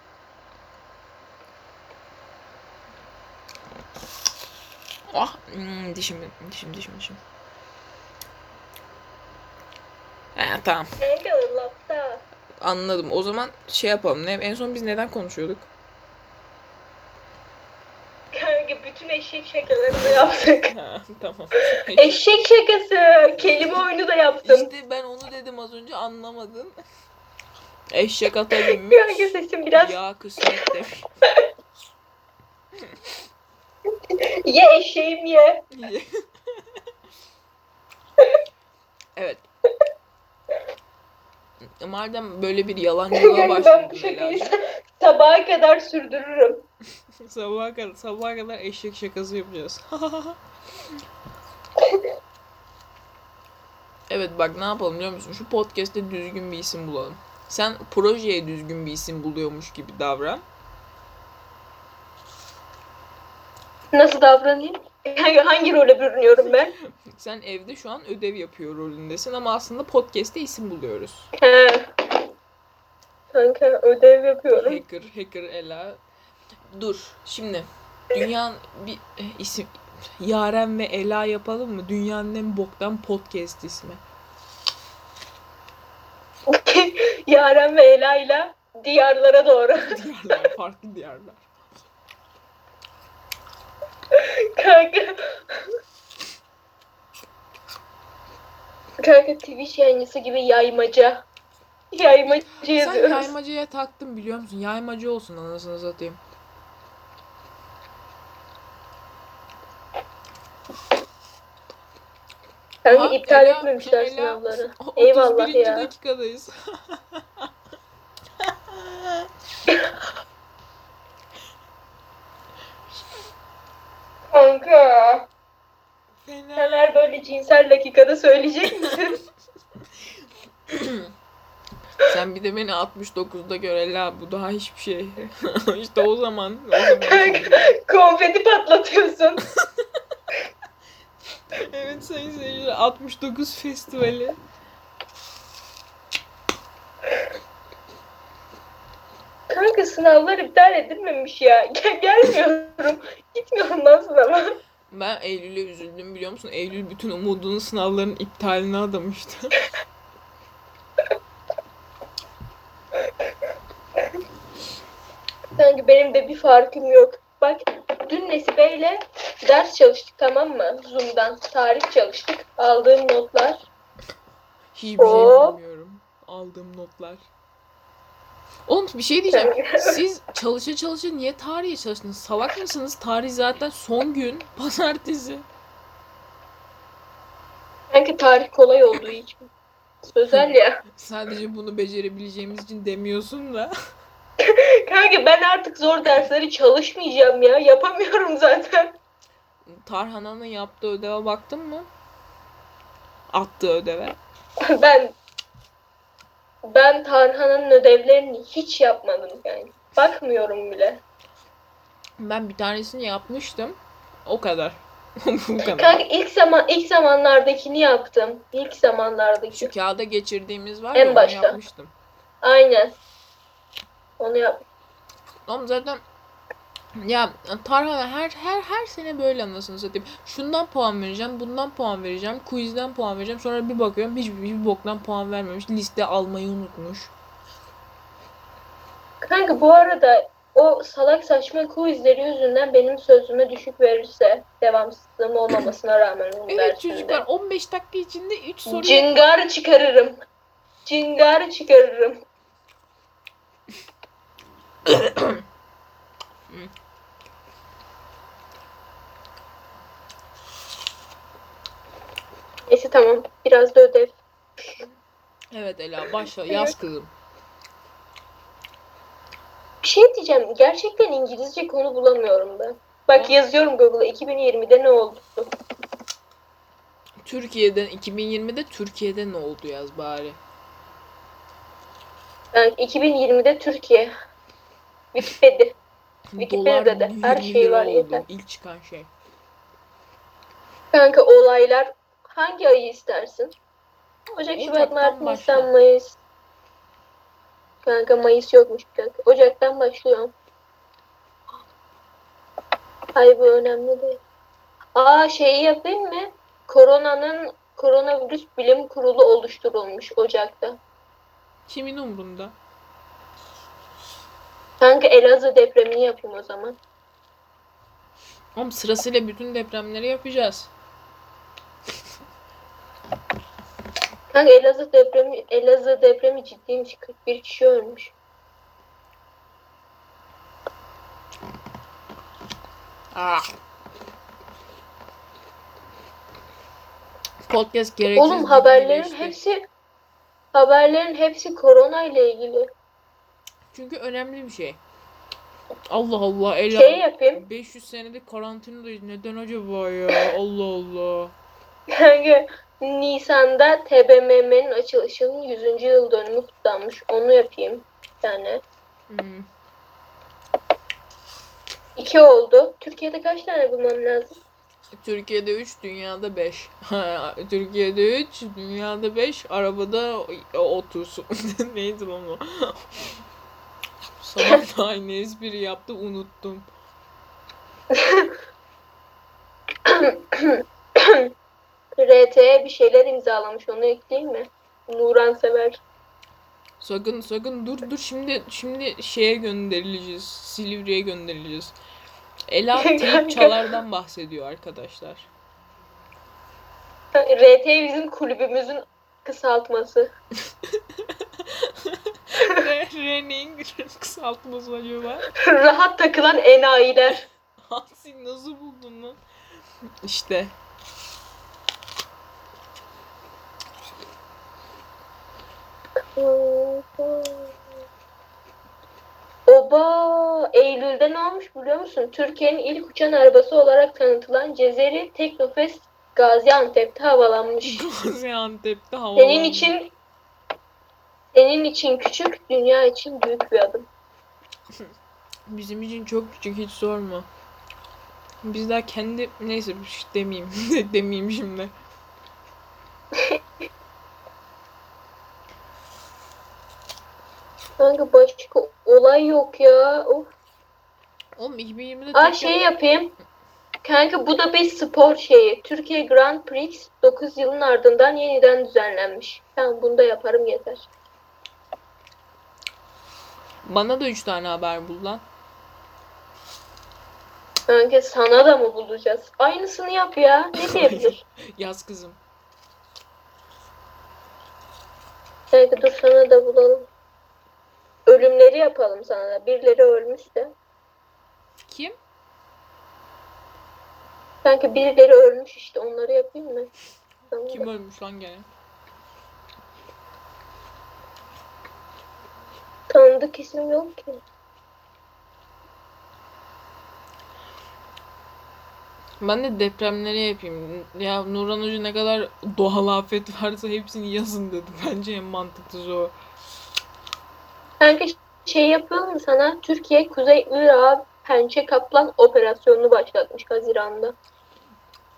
Ah hmm, dişim dişim dişim dişim. Ha, tamam kanka anladım. O zaman şey yapalım. Ne, en son biz neden konuşuyorduk? Kanka bütün eşek şakalarını yaptık. Ha, tamam. <laughs> Eşek şakası. Kelime oyunu da yaptım. İşte ben onu dedim az önce anlamadın. Eşek ata binmiş. Kanka sesim biraz Ya kısmet demiş. <laughs> ye eşeğim ye. <laughs> evet. Madem böyle bir yalancılığa Kanka ben bu başladın şakayı sabaha kadar sürdürürüm. <laughs> Sabaha kadar, sabaha kadar eşek şakası yapacağız. <laughs> evet bak ne yapalım biliyor musun? Şu podcast'te düzgün bir isim bulalım. Sen projeye düzgün bir isim buluyormuş gibi davran. Nasıl davranayım? Hangi, hangi role bürünüyorum ben? <laughs> Sen evde şu an ödev yapıyor rolündesin ama aslında podcast'te isim buluyoruz. He. Kanka ödev yapıyorum. Hacker, hacker Ela. Dur şimdi dünyanın bir eh, isim Yaren ve Ela yapalım mı? Dünyanın en boktan podcast ismi. Yaren ve Ela ile diyarlara doğru. <laughs> Diyarlar, farklı diyarlar. Kanka. Kanka Twitch yayıncısı gibi yaymaca. Yaymacı Sen yazıyoruz. yaymacıya taktın biliyor musun? Yaymacı olsun anasını satayım. Kanka Ha, iptal Ela- etmemişler Ela- sınavları. <laughs> O- Eyvallah 31. ya. dakikadayız. Kanka. Fena. Sen her böyle cinsel dakikada söyleyecek misin? <laughs> Sen bir de beni 69'da gör Ela bu daha hiçbir şey. <laughs> işte o zaman. O zaman Konfeti patlatıyorsun. Evet sayın seyirciler 69 festivali. Kanka sınavlar iptal edilmemiş ya. Gel gelmiyorum. Gitmiyorum lan sınava. Ben Eylül'e üzüldüm biliyor musun? Eylül bütün umudunu sınavların iptaline adamıştı. Kanka benim de bir farkım yok. Bak dün Nesibe'yle ders çalıştık tamam mı? Zoom'dan tarih çalıştık. Aldığım notlar. Hiçbir şey Oo. bilmiyorum. Aldığım notlar. Oğlum bir şey diyeceğim. <laughs> Siz çalışa çalışa niye tarihe çalıştınız? Salak mısınız? Tarih zaten son gün. <laughs> Pazartesi. Kanka tarih kolay olduğu için. Sözel ya. Sadece bunu becerebileceğimiz için demiyorsun da. <laughs> <laughs> Kanka ben artık zor dersleri çalışmayacağım ya. Yapamıyorum zaten. Tarhana'nın yaptığı ödeve baktın mı? Attığı ödeve. Ben ben Tarhan'ın ödevlerini hiç yapmadım yani. Bakmıyorum bile. Ben bir tanesini yapmıştım. O kadar. <laughs> Bu kadar. Kanka ilk zaman ilk zamanlardakini yaptım. İlk zamanlardaki. Şu kağıda geçirdiğimiz var En ya başta. yapmıştım. Aynen. Onu yap. Ama zaten ya Tarhana her her her sene böyle anasını satayım. Şundan puan vereceğim, bundan puan vereceğim, quizden puan vereceğim. Sonra bir bakıyorum hiçbir, hiçbir boktan puan vermemiş. Liste almayı unutmuş. Kanka bu arada o salak saçma quizleri yüzünden benim sözüme düşük verirse devamsızlığım olmamasına rağmen Evet dersinde. çocuklar 15 dakika içinde 3 soru Cingar çıkarırım. Cingar çıkarırım. <coughs> Neyse tamam. Biraz da ödev. Evet Ela <coughs> başla yaz kızım. Bir şey diyeceğim. Gerçekten İngilizce konu bulamıyorum ben. Bak yazıyorum Google'a 2020'de ne oldu? Türkiye'den 2020'de Türkiye'de ne oldu yaz bari. Yani 2020'de Türkiye. Wikipedia. Wikipedia'da da her 20 şey lira var, oldu. yeter. İlk çıkan şey. Kanka olaylar hangi ayı istersin? Ocak, Şubat, Ocaktan Mart, başla. Nisan, Mayıs. Kanka Mayıs yokmuş kanka. Ocaktan başlıyorum. Ay bu önemli değil. Aa şeyi yapayım mı? Koronanın koronavirüs bilim kurulu oluşturulmuş Ocak'ta. Kimin umrunda? Kanka Elazığ depremini yapayım o zaman. Oğlum sırasıyla bütün depremleri yapacağız. Kanka Elazığ depremi Elazığ depremi ciddiymiş. 41 kişi ölmüş. Ah. Podcast gereksiz Oğlum haberlerin hepsi haberlerin hepsi korona ile ilgili. Çünkü önemli bir şey. Allah Allah. Ela Şey yapayım. 500 senedir karantinadayız. Neden acaba ya? Allah Allah. Kanka Nisan'da TBMM'nin açılışının 100. yıl dönümü kutlanmış. Onu yapayım. Yani. Hmm. iki oldu. Türkiye'de kaç tane bulmam lazım? Türkiye'de 3, dünyada 5. <laughs> Türkiye'de 3, dünyada 5, arabada 30. <laughs> Neydi lan o? Sabah <laughs> da aynı espri yaptı unuttum. RT'ye bir şeyler imzalamış. Onu ekleyeyim mi? Nuran Sever. Sakın sakın dur dur şimdi şimdi şeye gönderileceğiz. Silivri'ye gönderileceğiz. Ela <laughs> teyp çalardan bahsediyor arkadaşlar. RT bizim kulübümüzün kısaltması. <laughs> Re, re neyin <laughs> kısaltması acaba? Rahat takılan enayiler. Hansi nasıl buldun lan? İşte. Oba! Eylül'de ne olmuş biliyor musun? Türkiye'nin ilk uçan arabası olarak tanıtılan Cezeri Teknofest Gaziantep'te havalanmış. <laughs> Gaziantep'te havalandı. Senin için senin için küçük, dünya için büyük bir adım. <laughs> Bizim için çok küçük hiç sorma. Biz daha kendi neyse bir şey demeyeyim. <laughs> demeyeyim şimdi. <laughs> Kanka başka olay yok ya. Of. Oğlum 2020'de Aa şey yapayım. Kanka bu da bir spor şeyi. Türkiye Grand Prix 9 yılın ardından yeniden düzenlenmiş. Tamam bunu da yaparım yeter. Bana da 3 tane haber bul lan. Kanka sana da mı bulacağız? Aynısını yap ya. Ne diyebilir? <laughs> Yaz kızım. Kanka dur sana da bulalım. Ölümleri yapalım sana da. Birileri ölmüş de. Kim? Kanka birileri ölmüş işte. Onları yapayım mı? Tamam. Kim ölmüş lan gene? Tanıdık isim yok ki. Ben de depremleri yapayım. Ya Nurhan Hoca ne kadar doğal afet varsa hepsini yazın dedi. <laughs> Bence en mantıklısı o. Kanka şey yapalım mı sana? Türkiye Kuzey Irak'a Pençe Kaplan operasyonunu başlatmış Haziran'da.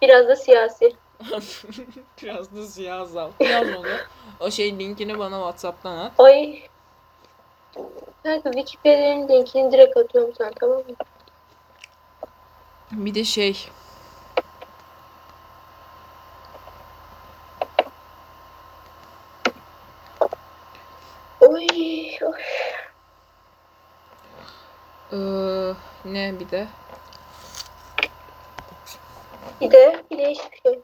Biraz da siyasi. <laughs> Biraz da siyah zal. Yaz onu. O şey linkini bana Whatsapp'tan at. Ay. Kanka Wikipedia'nın linkini direkt atıyorum sana tamam mı? Bir de şey. Oy. oy. Ee, ne bir de? Bir de bir de hiçbir şey.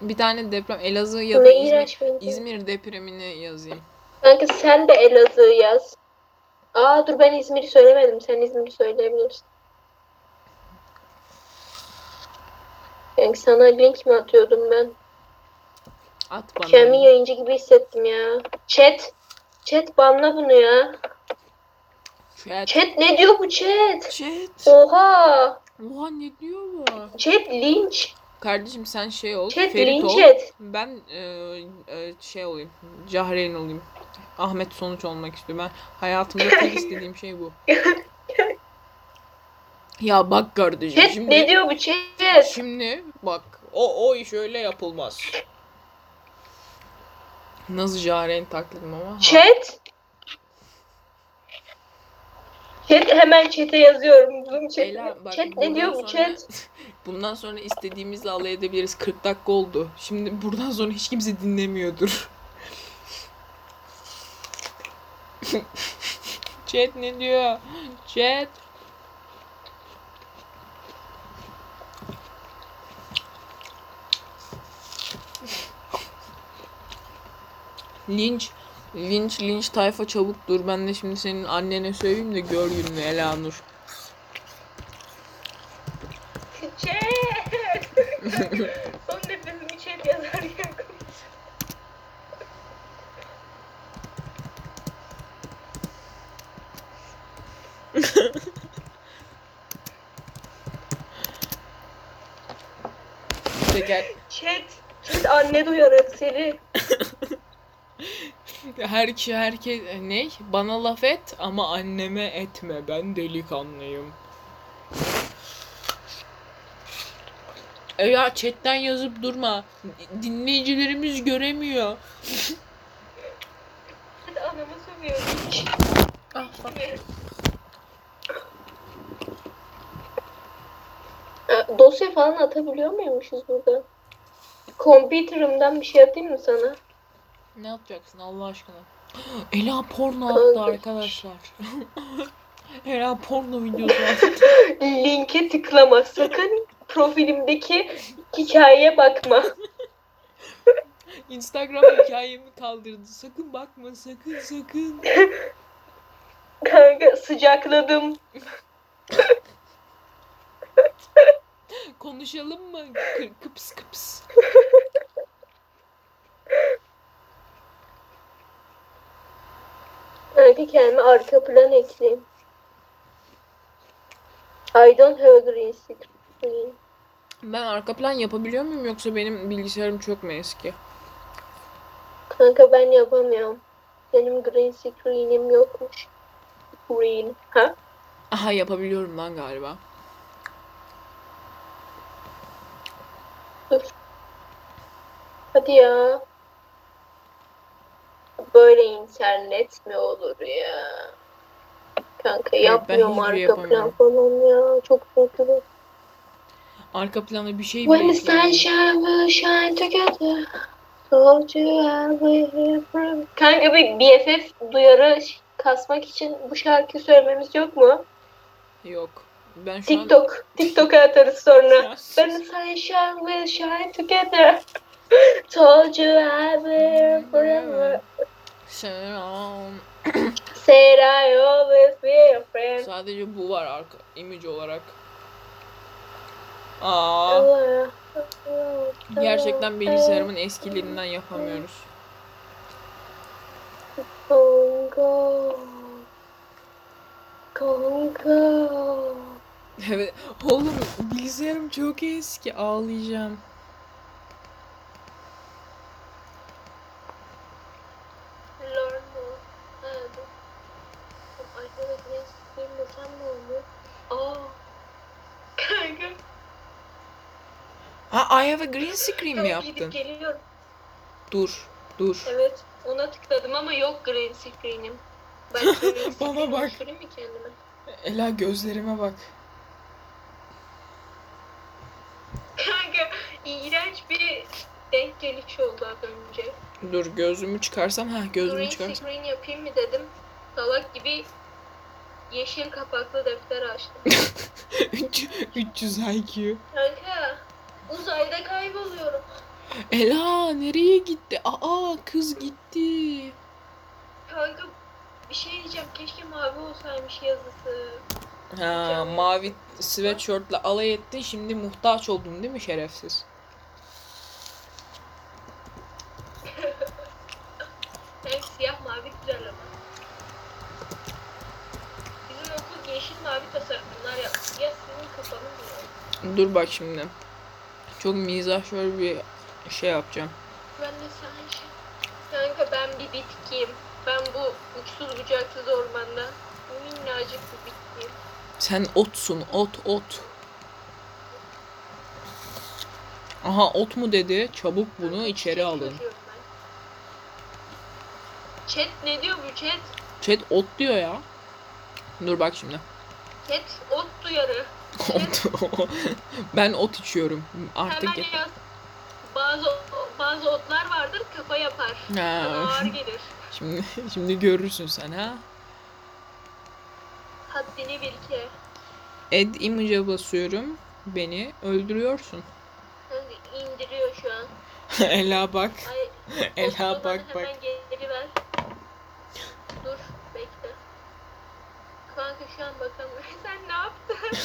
Bir tane deprem Elazığ ya da Ne İzmir, iğrenç bir İzmir depremini yazayım. Kanka sen de Elazığ yaz. Aa dur ben İzmir'i söylemedim. Sen İzmir'i söyleyebilirsin. Kanka sana link mi atıyordum ben? At bana. Kendimi yayıncı gibi hissettim ya. Chat. Chat banla bunu ya. Chat. Chat ne diyor bu chat? Chat. Oha. Oha ne diyor bu? Chat linç. Kardeşim sen şey ol. Chat Ferit linç ol. et. Ben e, e, şey olayım. Cahreyn olayım. Ahmet sonuç olmak istiyorum. Ben hayatımda tek <laughs> istediğim şey bu. Ya bak kardeşim Chat şimdi ne diyor bu chat? şimdi bak o o iş öyle yapılmaz. Nasıl Cahreyn taklidim ama. ha. Chat. Chat hemen chat'e yazıyorum. Zoom chat. Bak, chat ne bundan diyor bu sonra- chat? <laughs> Bundan sonra istediğimizle alay edebiliriz. 40 dakika oldu. Şimdi buradan sonra hiç kimse dinlemiyordur. <laughs> Chat ne diyor? Chat. Linç. Linç linç tayfa çabuk dur. Ben de şimdi senin annene söyleyeyim de gör gününü Elanur. Chat. <laughs> Son nefesimi chat yazarken Teker. Chat. Chat anne duyarı seni. Her kişi herkes ne? Bana laf et ama anneme etme. Ben delikanlıyım. E ya chatten yazıp durma. Dinleyicilerimiz göremiyor. Chat anama sövüyor. Ah, Ha, Dosya falan atabiliyor muymuşuz burada? Computer'ımdan bir şey atayım mı sana? Ne yapacaksın Allah aşkına? <gasps> Ela porno attı arkadaşlar. <laughs> Ela porno videosu attı. <laughs> Linke tıklama. Sakın profilimdeki hikayeye bakma. <laughs> Instagram hikayemi kaldırdı. Sakın bakma sakın sakın. Kanka sıcakladım. Konuşalım mı? Kı- kıps kıps. Kanka kendime arka plan ekleyeyim. I don't have a green screen. Ben arka plan yapabiliyor muyum yoksa benim bilgisayarım çok mu eski? Kanka ben yapamıyorum. Benim green screen'im yokmuş. Green. Ha? Aha yapabiliyorum lan galiba. Hadi ya. Böyle internet mi olur ya? Kanka yapmıyorum hiçbir arka plan falan ya. Çok kötü. Arka planda bir şey When the sunshine will shine together. Told you I will hear from... Kanka bir BFF duyarı kasmak için bu şarkı söylememiz yok mu? Yok. Ben şu TikTok. TikTok'a atarız sonra. an... Sunshine will shine together. <laughs> Told you I will forever. Said I always be your friend. Sadece bu var arka image olarak. Aa, gerçekten bilgisayarımın eskiliğinden yapamıyoruz. Kongo. Kongo. <laughs> Evet. Oğlum bilgisayarım çok eski. Ağlayacağım. <laughs> Ha, I have a green screen mi yaptın? Gidip geliyorum. Dur. Dur. Evet. Ona tıkladım ama yok green screen'im. Ben <laughs> green Bana bak. kendime? Ela gözlerime bak. Kanka iğrenç bir denk geliş oldu az önce. Dur gözümü çıkarsam. Ha gözümü Green çıkarsam. screen yapayım mı dedim. Salak gibi yeşil kapaklı defter açtım. <laughs> 300 IQ. Kanka uzayda kayboluyorum. Ela nereye gitti? Aa kız gitti. Kanka bir şey diyeceğim. Keşke mavi olsaymış yazısı. Ha mavi sweatshirtle alay ettin şimdi muhtaç oldun değil mi şerefsiz? Hem siyah mavi güzel ama. Bizim okul yeşil mavi tasarımlar yaptı. Ya senin kafanı mı? Dur bak şimdi. Çok mizah şöyle bir şey yapacağım. Ben de sana şey. Kanka ben bir bitkiyim. Ben bu uçsuz bucaksız ormanda minnacık bir bitkiyim. Sen otsun, ot, ot. Aha ot mu dedi? Çabuk bunu içeri alın. Chat ne diyor bu chat? Chat ot diyor ya. Dur bak şimdi. Chat ot duyarı. Ot. <laughs> ben ot içiyorum. Artık Hemen yaz. Bazı bazı otlar vardır kafa yapar. Ha. Sana ağır gelir. <laughs> Şimdi şimdi görürsün sen ha. Haddini bil ki. Add image'a basıyorum. Beni öldürüyorsun. İndiriyor şu an. <laughs> Ela bak. Ay, Ela bak bak. Hemen geri ver. Dur bekle. Kanka şu an bakamıyorum. Sen ne yaptın?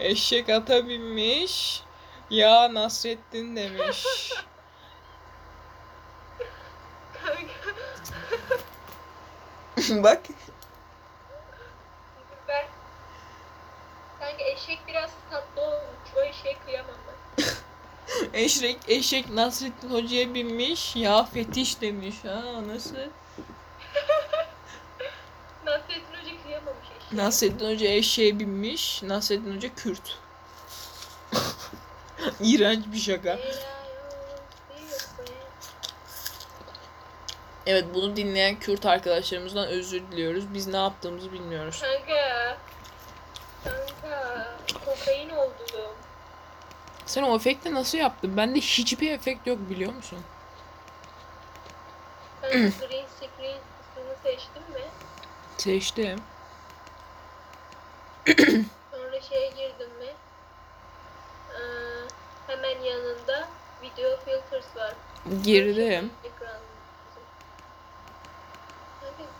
Eşek ata binmiş. Ya Nasrettin demiş. Bak. ben Kanka eşek biraz tatlı olmuş. O eşeğe kıyamam ben. <laughs> Eşek, eşek Nasrettin Hoca'ya binmiş. Ya fetiş demiş. Ha nasıl? <laughs> Nasrettin Nasrettin Hoca eşeğe binmiş. Nasrettin Hoca Kürt. <laughs> İğrenç bir şaka. Evet bunu dinleyen Kürt arkadaşlarımızdan özür diliyoruz. Biz ne yaptığımızı bilmiyoruz. Kanka. Kanka. Kokain oldu. Sen o efekti nasıl yaptın? Bende hiçbir efekt yok biliyor musun? Kanka <clears throat> green screen kısmını seçtin mi? Seçtim. Sonra şeye girdin mi? Ee, hemen yanında video filters var. Girdim. Ekran. Kanka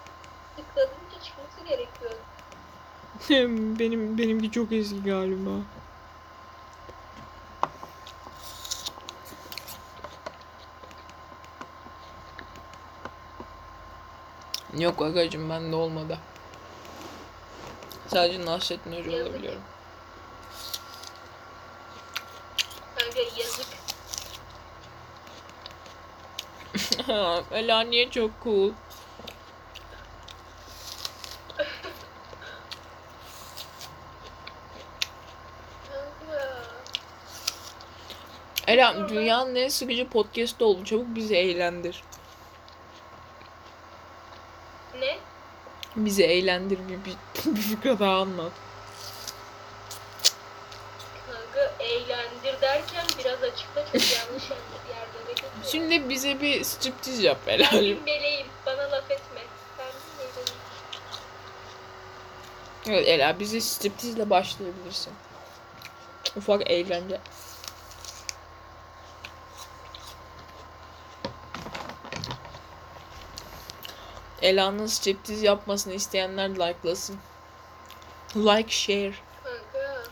tıkladınca çıkması gerekiyor. Benim benimki çok eski galiba. Yok agacım bende olmadı. Sadece Nasrettin Hoca Yazık. olabiliyorum. Kanka yazık. <laughs> Ela niye çok cool? Ela dünyanın en sıkıcı podcast'ı oldu. Çabuk bizi eğlendir. Ne? Bizi eğlendir bir, <laughs> bir, bir fikre daha anlat. Kanka eğlendir derken biraz açıkla çok yanlış yerde de götürüyor. Şimdi bize bir striptiz yap Ela. Ben bir meleğim. Bana laf etme. Ben bir meleğim. Evet Ela bize striptizle başlayabilirsin. Ufak eğlence. Ela'nın striptiz yapmasını isteyenler like'lasın. Like, share. Kanka.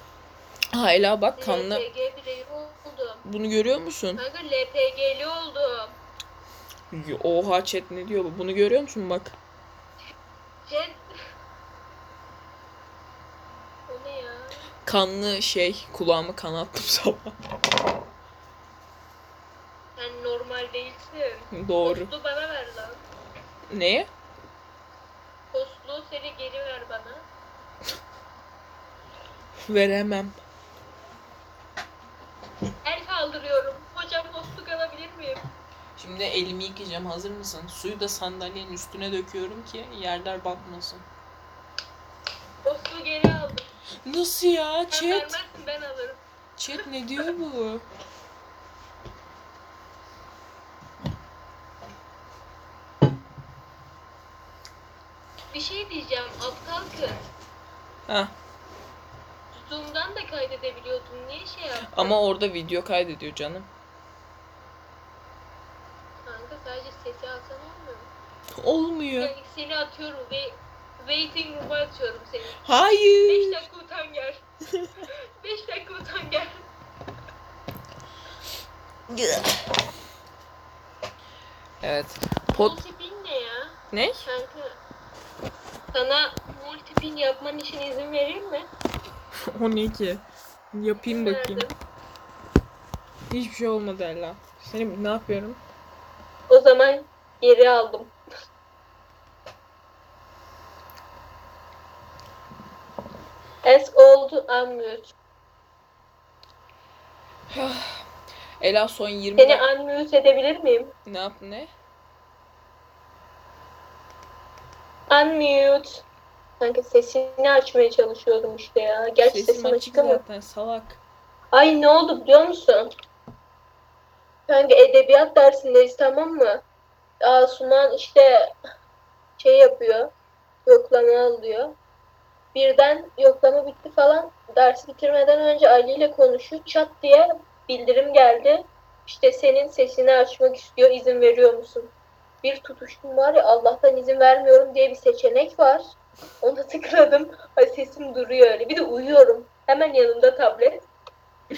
Ha Ela bak kanlı. LPG bireyi oldum. Bunu görüyor musun? Kanka LPG'li oldum. Oha chat ne diyor bu? Bunu görüyor musun bak. O ne ya? Kanlı şey kulağımı kanattım sabah. Sen normal değilsin. Doğru. Postlu bana ver lan. Ne? Seni geri ver bana. Veremem. El kaldırıyorum. Hocam postluk alabilir miyim? Şimdi elimi yıkayacağım. Hazır mısın? Suyu da sandalyenin üstüne döküyorum ki yerler batmasın. Postluğu geri aldım. Nasıl ya? Sen Chat. vermezsin ben alırım. Chat ne diyor bu? <laughs> Bir şey diyeceğim aptal kız. Ha. Zoom'dan da kaydedebiliyordun. Niye şey yaptın? Ama orada video kaydediyor canım. Kanka sadece sesi alsan olmuyor mu? Olmuyor. Yani seni atıyorum ve waiting room'a atıyorum seni. 5 Hayır. dakika utan gel. <laughs> 5 dakika utan gel. Evet. Pot Multipin ne ya? ne? Kanka sana multipin yapman için izin vereyim mi? <laughs> o ne ki? Yapayım bakayım. Hiçbir şey olmadı Ela. Seni ne yapıyorum? O zaman geri aldım. As old unmute. <sighs> Ela son 20 Seni unmute edebilir miyim? ne yap ne? Unmute. Kanka sesini açmaya çalışıyordum işte ya. Gerçi Sesim sesim açık ama. zaten salak. Ay ne oldu biliyor musun? Kanka edebiyat dersindeyiz tamam mı? Asuman işte şey yapıyor. Yoklama alıyor. Birden yoklama bitti falan. Dersi bitirmeden önce Ali ile konuşuyor. Çat diye bildirim geldi. İşte senin sesini açmak istiyor. izin veriyor musun? Bir tutuştum var ya Allah'tan izin vermiyorum diye bir seçenek var. Ona tıkladım. Ay sesim duruyor öyle. Bir de uyuyorum. Hemen yanımda tablet.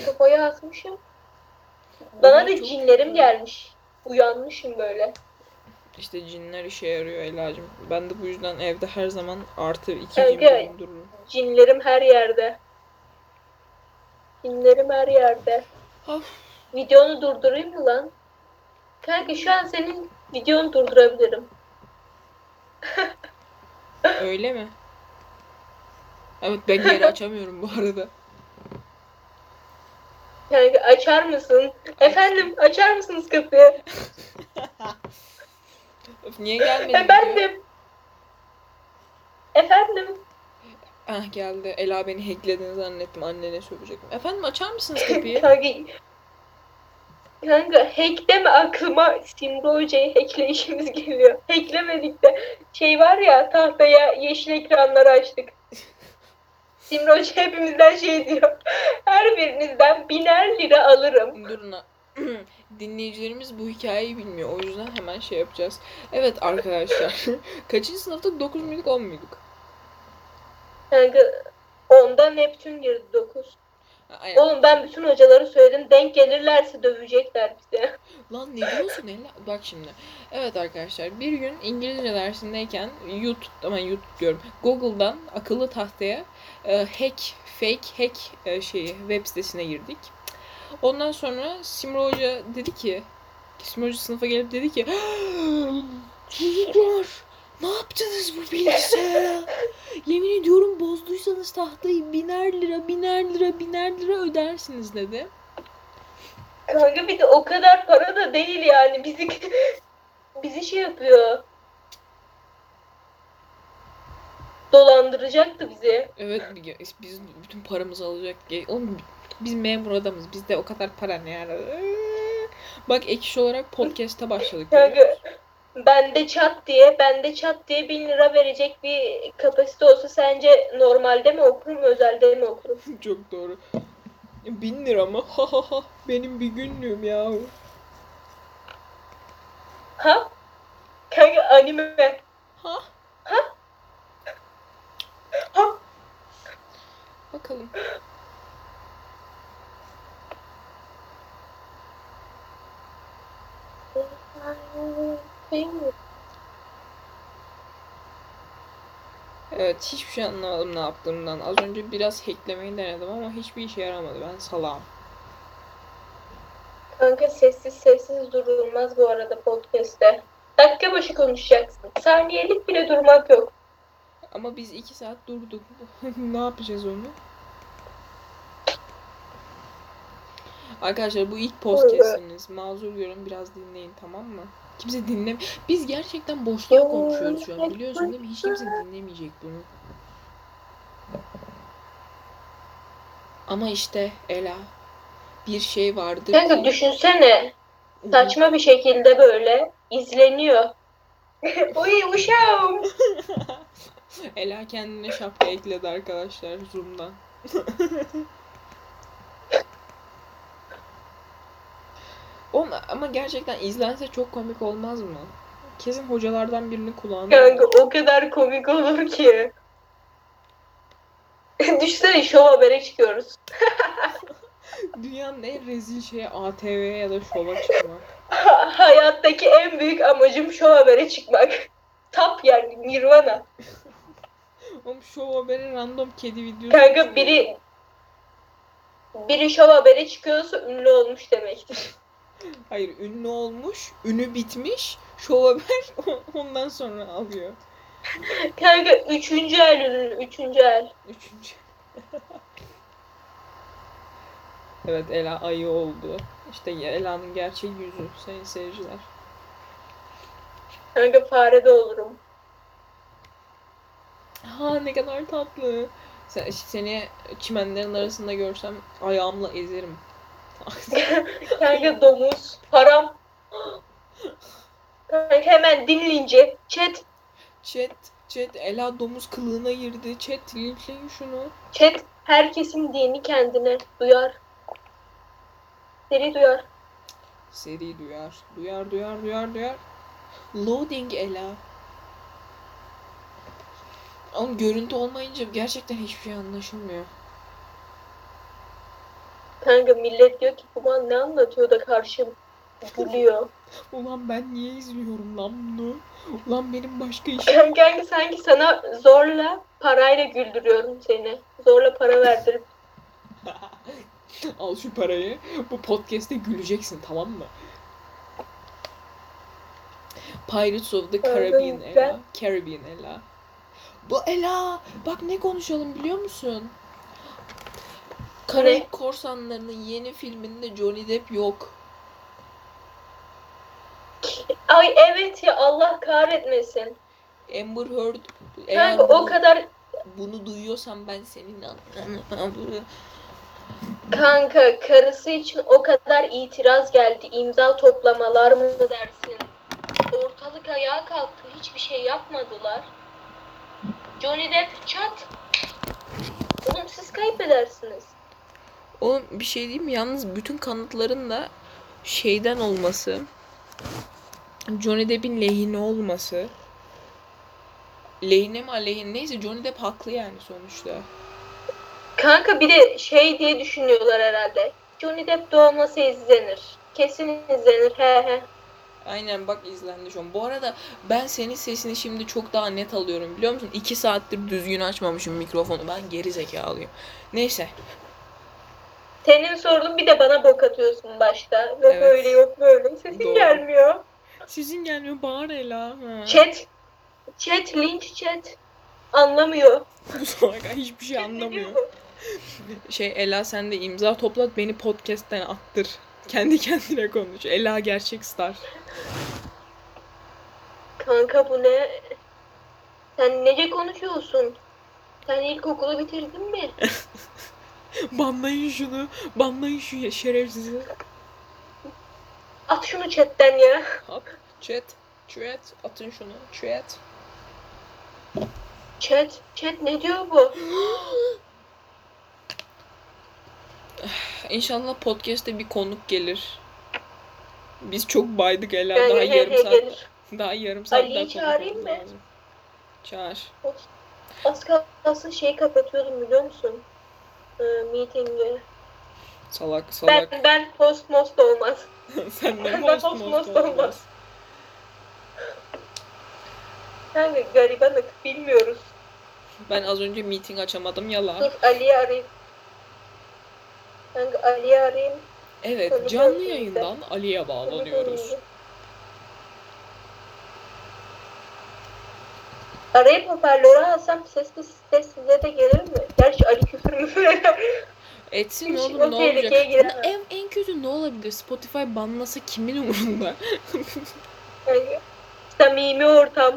Kafayı asmışım. Bana da cinlerim gelmiş. Uyanmışım böyle. İşte cinler işe yarıyor Ela'cığım. Ben de bu yüzden evde her zaman artı iki gibi Kanka. bulundururum. Cinlerim her yerde. Cinlerim her yerde. Of. Videonu durdurayım mı lan? Kanka şu an senin videonu durdurabilirim. <laughs> Öyle mi? Evet ben geri açamıyorum bu arada. Kanka açar mısın? Efendim açar mısınız kapıyı? <laughs> Niye gelmedi video? Efendim. Efendim. Ah geldi. Ela beni hacklediğini zannettim. Annene söyleyecektim. Efendim açar mısınız <laughs> kapıyı? Kanka, hack deme aklıma Simro Hoca'yı hackleyişimiz geliyor. Hacklemedik de şey var ya tahtaya yeşil ekranları açtık. Simro Hoca hepimizden şey diyor. Her birinizden biner lira alırım. Durun. <clears throat> Dinleyicilerimiz bu hikayeyi bilmiyor. O yüzden hemen şey yapacağız. Evet arkadaşlar. <laughs> Kaçıncı sınıfta 9 muyduk 10 muyduk? Kanka onda Neptün girdi 9. Aynen. Oğlum ben bütün hocaları söyledim. Denk gelirlerse dövecekler bizi. <laughs> Lan ne diyorsun Ela? Bak şimdi. Evet arkadaşlar bir gün İngilizce dersindeyken YouTube ama YouTube diyorum. Google'dan akıllı tahtaya e, hack, fake hack e, şeyi web sitesine girdik. Ondan sonra Simro Hoca dedi ki Simro Hoca sınıfa gelip dedi ki <gasps> Çocuklar ne yaptınız bu bilgisayara? Yemin ediyorum bozduysanız tahtayı biner lira, biner lira, biner lira ödersiniz dedi. Kanka bir de o kadar para da değil yani. Bizi <laughs> bizi şey yapıyor. Dolandıracaktı bizi. Evet biz biz bütün paramızı alacak. Oğlum biz memur adamız. Bizde o kadar para ne yani. Bak ek iş olarak podcast'a başladık. Kanka? Bende çat diye bende çat diye bin lira verecek bir kapasite olsa sence normalde mi okurum özelde mi okurum? <laughs> Çok doğru. Bin lira mı? Ha ha ha. Benim bir günlüğüm ya. Ha? Kanka anime. Ha? Ha? Bakalım. <laughs> Evet hiçbir şey anlamadım ne yaptığımdan. Az önce biraz hacklemeyi denedim ama hiçbir işe yaramadı. Ben salağım. Kanka sessiz sessiz durulmaz bu arada podcast'te. Dakika başı konuşacaksın. Saniyelik bile durmak yok. Ama biz iki saat durduk. <laughs> ne yapacağız onu? Arkadaşlar bu ilk podcast'iniz. Mazur görün biraz dinleyin tamam mı? Kimse dinle. Biz gerçekten boşluğa konuşuyoruz şu an. Biliyorsun değil mi? Hiç kimse dinlemeyecek bunu. Ama işte Ela bir şey vardır Kanka ki düşünsene. Saçma bir şekilde böyle izleniyor. <laughs> Uy uşağım. <laughs> Ela kendine şapka ekledi arkadaşlar Zoom'dan. <laughs> Oğlum, ama gerçekten izlense çok komik olmaz mı? Kesin hocalardan birini kulağına Kanka o kadar komik olur ki. <laughs> Düşünsene şov habere çıkıyoruz. <laughs> Dünyanın en rezil şeyi ATV'ye ya da şova çıkmak. Ha- <laughs> Hayattaki en büyük amacım şov habere çıkmak. Tap yani Nirvana. Oğlum şov haberi random kedi videosu. Kanka biri biri şov haberi çıkıyorsa ünlü olmuş demektir. Hayır ünlü olmuş, ünü bitmiş, şov haber <laughs> ondan sonra alıyor. Kanka üçüncü el ünlü, üçüncü el. Üçüncü. <laughs> evet Ela ayı oldu. İşte Ela'nın gerçek yüzü sayın seyirciler. Kanka fare de olurum. Ha ne kadar tatlı. Sen, seni çimenlerin arasında görsem ayağımla ezerim. <laughs> Kanka domuz, param. Kanka hemen dinleyince chat, Chat, chat Ela domuz kılığına girdi. Chat linçleyin şunu. chat herkesin dini kendine duyar. Seni duyar. Seri duyar. Duyar, duyar, duyar, duyar. Loading Ela. Ama görüntü olmayınca gerçekten hiçbir şey anlaşılmıyor. Kanka millet diyor ki bu ne anlatıyor da karşım gülüyor. <laughs> Ulan ben niye izliyorum lan bunu? Ulan benim başka <laughs> işim. Kanka sanki sana zorla parayla güldürüyorum seni. Zorla para verdirip. <laughs> Al şu parayı. Bu podcast'te güleceksin tamam mı? Pirates of the Caribbean Ela. Caribbean Ela. Bu Ela. Bak ne konuşalım biliyor musun? Karayip Korsanları'nın yeni filminde Johnny Depp yok. Ay evet ya Allah kahretmesin. Amber Heard eğer Kanka o bunu, kadar bunu duyuyorsan ben senin kanka karısı için o kadar itiraz geldi. İmza toplamalar mı dersin? Ortalık ayağa kalktı. Hiçbir şey yapmadılar. Johnny Depp çat. Oğlum siz kaybedersiniz. Oğlum bir şey diyeyim mi? Yalnız bütün kanıtların da şeyden olması. Johnny Depp'in lehine olması. Lehine mi aleyhine neyse Johnny Depp haklı yani sonuçta. Kanka bir de şey diye düşünüyorlar herhalde. Johnny Depp doğması izlenir. Kesin izlenir he he. Aynen bak izlendi şu an. Bu arada ben senin sesini şimdi çok daha net alıyorum biliyor musun? İki saattir düzgün açmamışım mikrofonu. Ben geri zekalıyım. Neyse. Senin sorunun bir de bana bok atıyorsun başta. Yok Evet. öyle yok böyle. Sesin Doğru. gelmiyor. Sizin gelmiyor bağır Ela. Ha. Chat. Chat linç chat. Anlamıyor. Bu salak hiçbir şey anlamıyor. <laughs> Şey Ela sen de imza toplat beni podcast'ten attır. Kendi kendine konuş. Ela gerçek star. Kanka bu ne? Sen nece konuşuyorsun? Sen ilkokulu bitirdin mi? <laughs> Banlayın şunu. Banlayın şu şerefsizi. At şunu chatten ya. Hop. Chat. Chat. Atın şunu. Chat. Chat. Chat ne diyor bu? <sighs> İnşallah podcast'te bir konuk gelir. Biz çok baydık Ela. Daha he yarım saat. Daha yarım saat Ali'yi daha çağırayım mı? Çağır. Az kalsın şeyi kapatıyordum biliyor musun? Ee, meeting'i. Salak salak. Ben, ben post most olmaz. <laughs> Sen de Ben most most most most olmaz. olmaz. Kanka garibanık bilmiyoruz. Ben az önce meeting açamadım yala. Dur Ali'yi arayayım. Kanka Ali'yi arayayım. Evet canlı yayından Ali'ye bağlanıyoruz. Arayıp hoparlörü alsam sesli ses size de gelir mi? Gerçi Ali küfür müfür eder. Etsin Hiç oğlum o ne olacak? En, en kötü ne olabilir? Spotify banlasa kimin umurunda? <laughs> Yani, samimi ortam.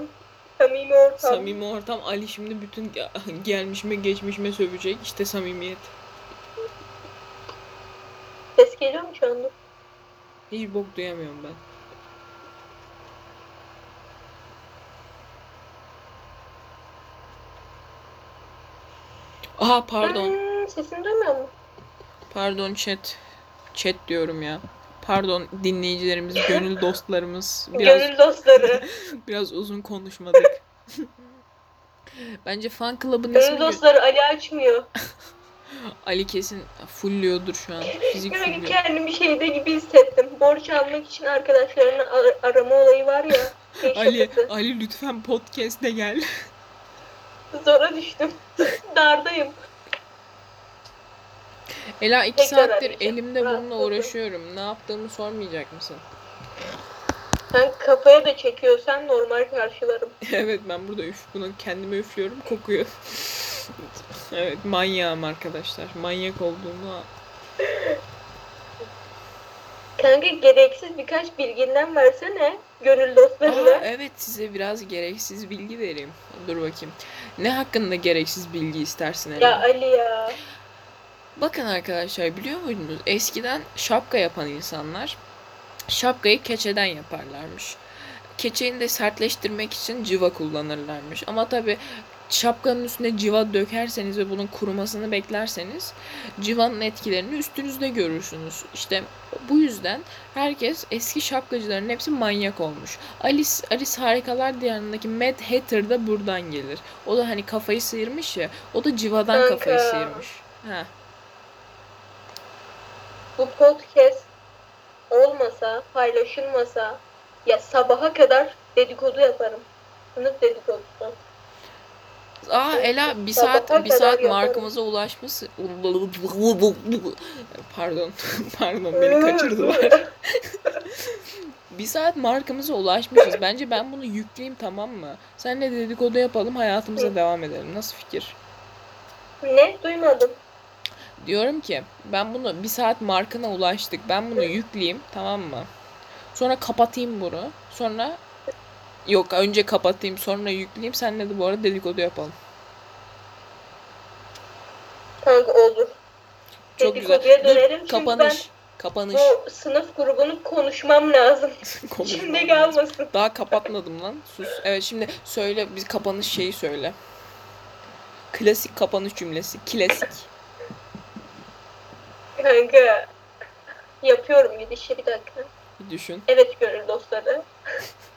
Samimi ortam. Samimi ortam Ali şimdi bütün ge- gelmişime geçmişime sövecek. İşte samimiyet. Ses geliyor mu şu anda? Hiç bok duyamıyorum ben. Aha pardon. Hmm, sesini duymuyor mu? Pardon chat. Chat diyorum ya. Pardon dinleyicilerimiz, gönül dostlarımız. Biraz Gönül dostları. <laughs> biraz uzun konuşmadık. <laughs> Bence fan club'ın Gönül ismi dostları Ali açmıyor. <laughs> Ali kesin fullüyordur şu an. Fizik Yani fullüyor. kendimi şeyde gibi hissettim. Borç almak için arkadaşlarını ar- arama olayı var ya. Ali. Ali lütfen podcast'e gel. Zora düştüm. <laughs> Dardayım. Ela iki Tekrar saattir arayacağım. elimde bununla uğraşıyorum. Ne yaptığımı sormayacak mısın? Sen kafaya da çekiyorsan normal karşılarım. <laughs> evet ben burada üf bunu kendime üflüyorum kokuyor. <laughs> evet manyağım arkadaşlar. Manyak olduğumu Kanka gereksiz birkaç bilginden versene. Gönül Aa, dostlarına. evet size biraz gereksiz bilgi vereyim. Dur bakayım. Ne hakkında gereksiz bilgi istersin? Ya Ali ya. Bakın arkadaşlar biliyor muydunuz? Eskiden şapka yapan insanlar şapkayı keçeden yaparlarmış. Keçeyi de sertleştirmek için civa kullanırlarmış. Ama tabi şapkanın üstüne civa dökerseniz ve bunun kurumasını beklerseniz civanın etkilerini üstünüzde görürsünüz. İşte bu yüzden herkes eski şapkacıların hepsi manyak olmuş. Alice, Alice Harikalar Diyarı'ndaki Mad Hatter da buradan gelir. O da hani kafayı sıyırmış ya. O da civadan Kanka. kafayı sıyırmış. Ha. Bu podcast olmasa, paylaşılmasa ya sabaha kadar dedikodu yaparım. Sınıf dedikodusu. Aa Ela bir saat bir saat markamıza ulaşmış. <laughs> Pardon. <laughs> Pardon beni kaçırdılar. <laughs> bir saat markamıza ulaşmışız. Bence ben bunu yükleyeyim tamam mı? Senle dedikodu yapalım hayatımıza devam edelim. Nasıl fikir? Ne? Duymadım. Diyorum ki ben bunu bir saat markına ulaştık. Ben bunu yükleyeyim tamam mı? Sonra kapatayım bunu. Sonra yok önce kapatayım sonra yükleyeyim. Senle de bu arada dedikodu yapalım. Kanka olur. Çok Dedikoduya güzel. Dur, dönelim çünkü kapanış. Kapanış. Bu sınıf grubunu konuşmam lazım. <laughs> Konuşmam İçimde lazım. kalmasın. Daha kapatmadım lan. Sus. Evet şimdi söyle biz kapanış şeyi söyle. Klasik kapanış cümlesi. Klasik. Kanka yapıyorum gidişi bir dakika. Bir düşün. Evet gönül dostları. <laughs>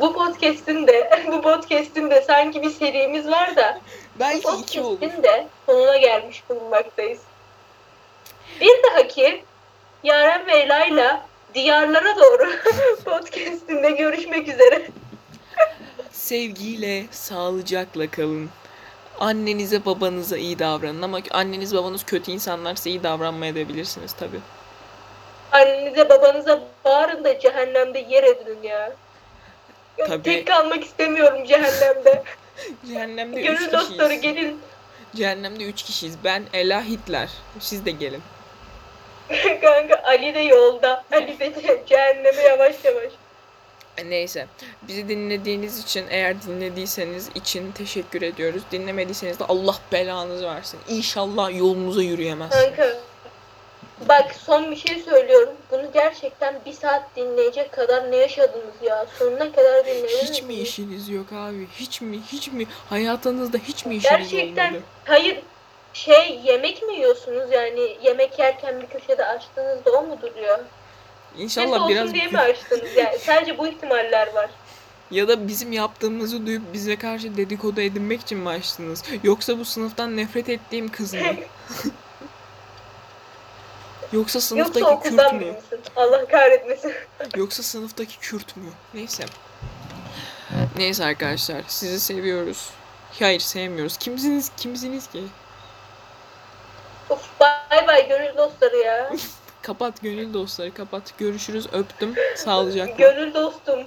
bu podcast'in de <laughs> bu podcast'in de sanki bir serimiz var da bu Belki iki olur. de sonuna gelmiş bulunmaktayız. Bir dahaki Yaren ve Ela'yla diyarlara doğru <laughs> podcast'inde görüşmek üzere. Sevgiyle, sağlıcakla kalın. Annenize babanıza iyi davranın ama anneniz babanız kötü insanlarsa iyi davranmayabilirsiniz tabi. Annenize babanıza bağırın da cehennemde yer edinin ya. Yok, Tabii. Tek kalmak istemiyorum cehennemde. <laughs> Cehennemde üç Gönül dostları kişiyiz. gelin. Cehennemde üç kişiyiz. Ben, Ela, Hitler. Siz de gelin. <laughs> Kanka Ali de yolda. Ali de ce- <laughs> cehenneme yavaş yavaş. Neyse. Bizi dinlediğiniz için eğer dinlediyseniz için teşekkür ediyoruz. Dinlemediyseniz de Allah belanızı versin. İnşallah yolunuza yürüyemezsiniz. Kanka. Bak son bir şey söylüyorum. Bunu gerçekten bir saat dinleyecek kadar ne yaşadınız ya? Sonuna kadar dinlediniz Hiç mi işiniz yok abi? Hiç mi? Hiç mi? Hayatınızda hiç mi işiniz Gerçekten olmadı? hayır şey yemek mi yiyorsunuz yani yemek yerken bir köşede açtığınızda o mu duruyor? Ses İnşallah olsun biraz diye mi açtınız yani? <laughs> Sadece bu ihtimaller var. ya da bizim yaptığımızı duyup bize karşı dedikodu edinmek için mi açtınız? Yoksa bu sınıftan nefret ettiğim kız mı? <laughs> Yoksa sınıftaki Yoksa Kürt okuldan mü? Allah kahretmesin. <laughs> Yoksa sınıftaki Kürt mü? Neyse. Neyse arkadaşlar sizi seviyoruz. Hayır sevmiyoruz. Kimsiniz kimsiniz ki? of bay bay gönül dostları ya. <laughs> Kapat gönül dostları kapat. Görüşürüz öptüm. Sağlıcakla. Gönül dostum.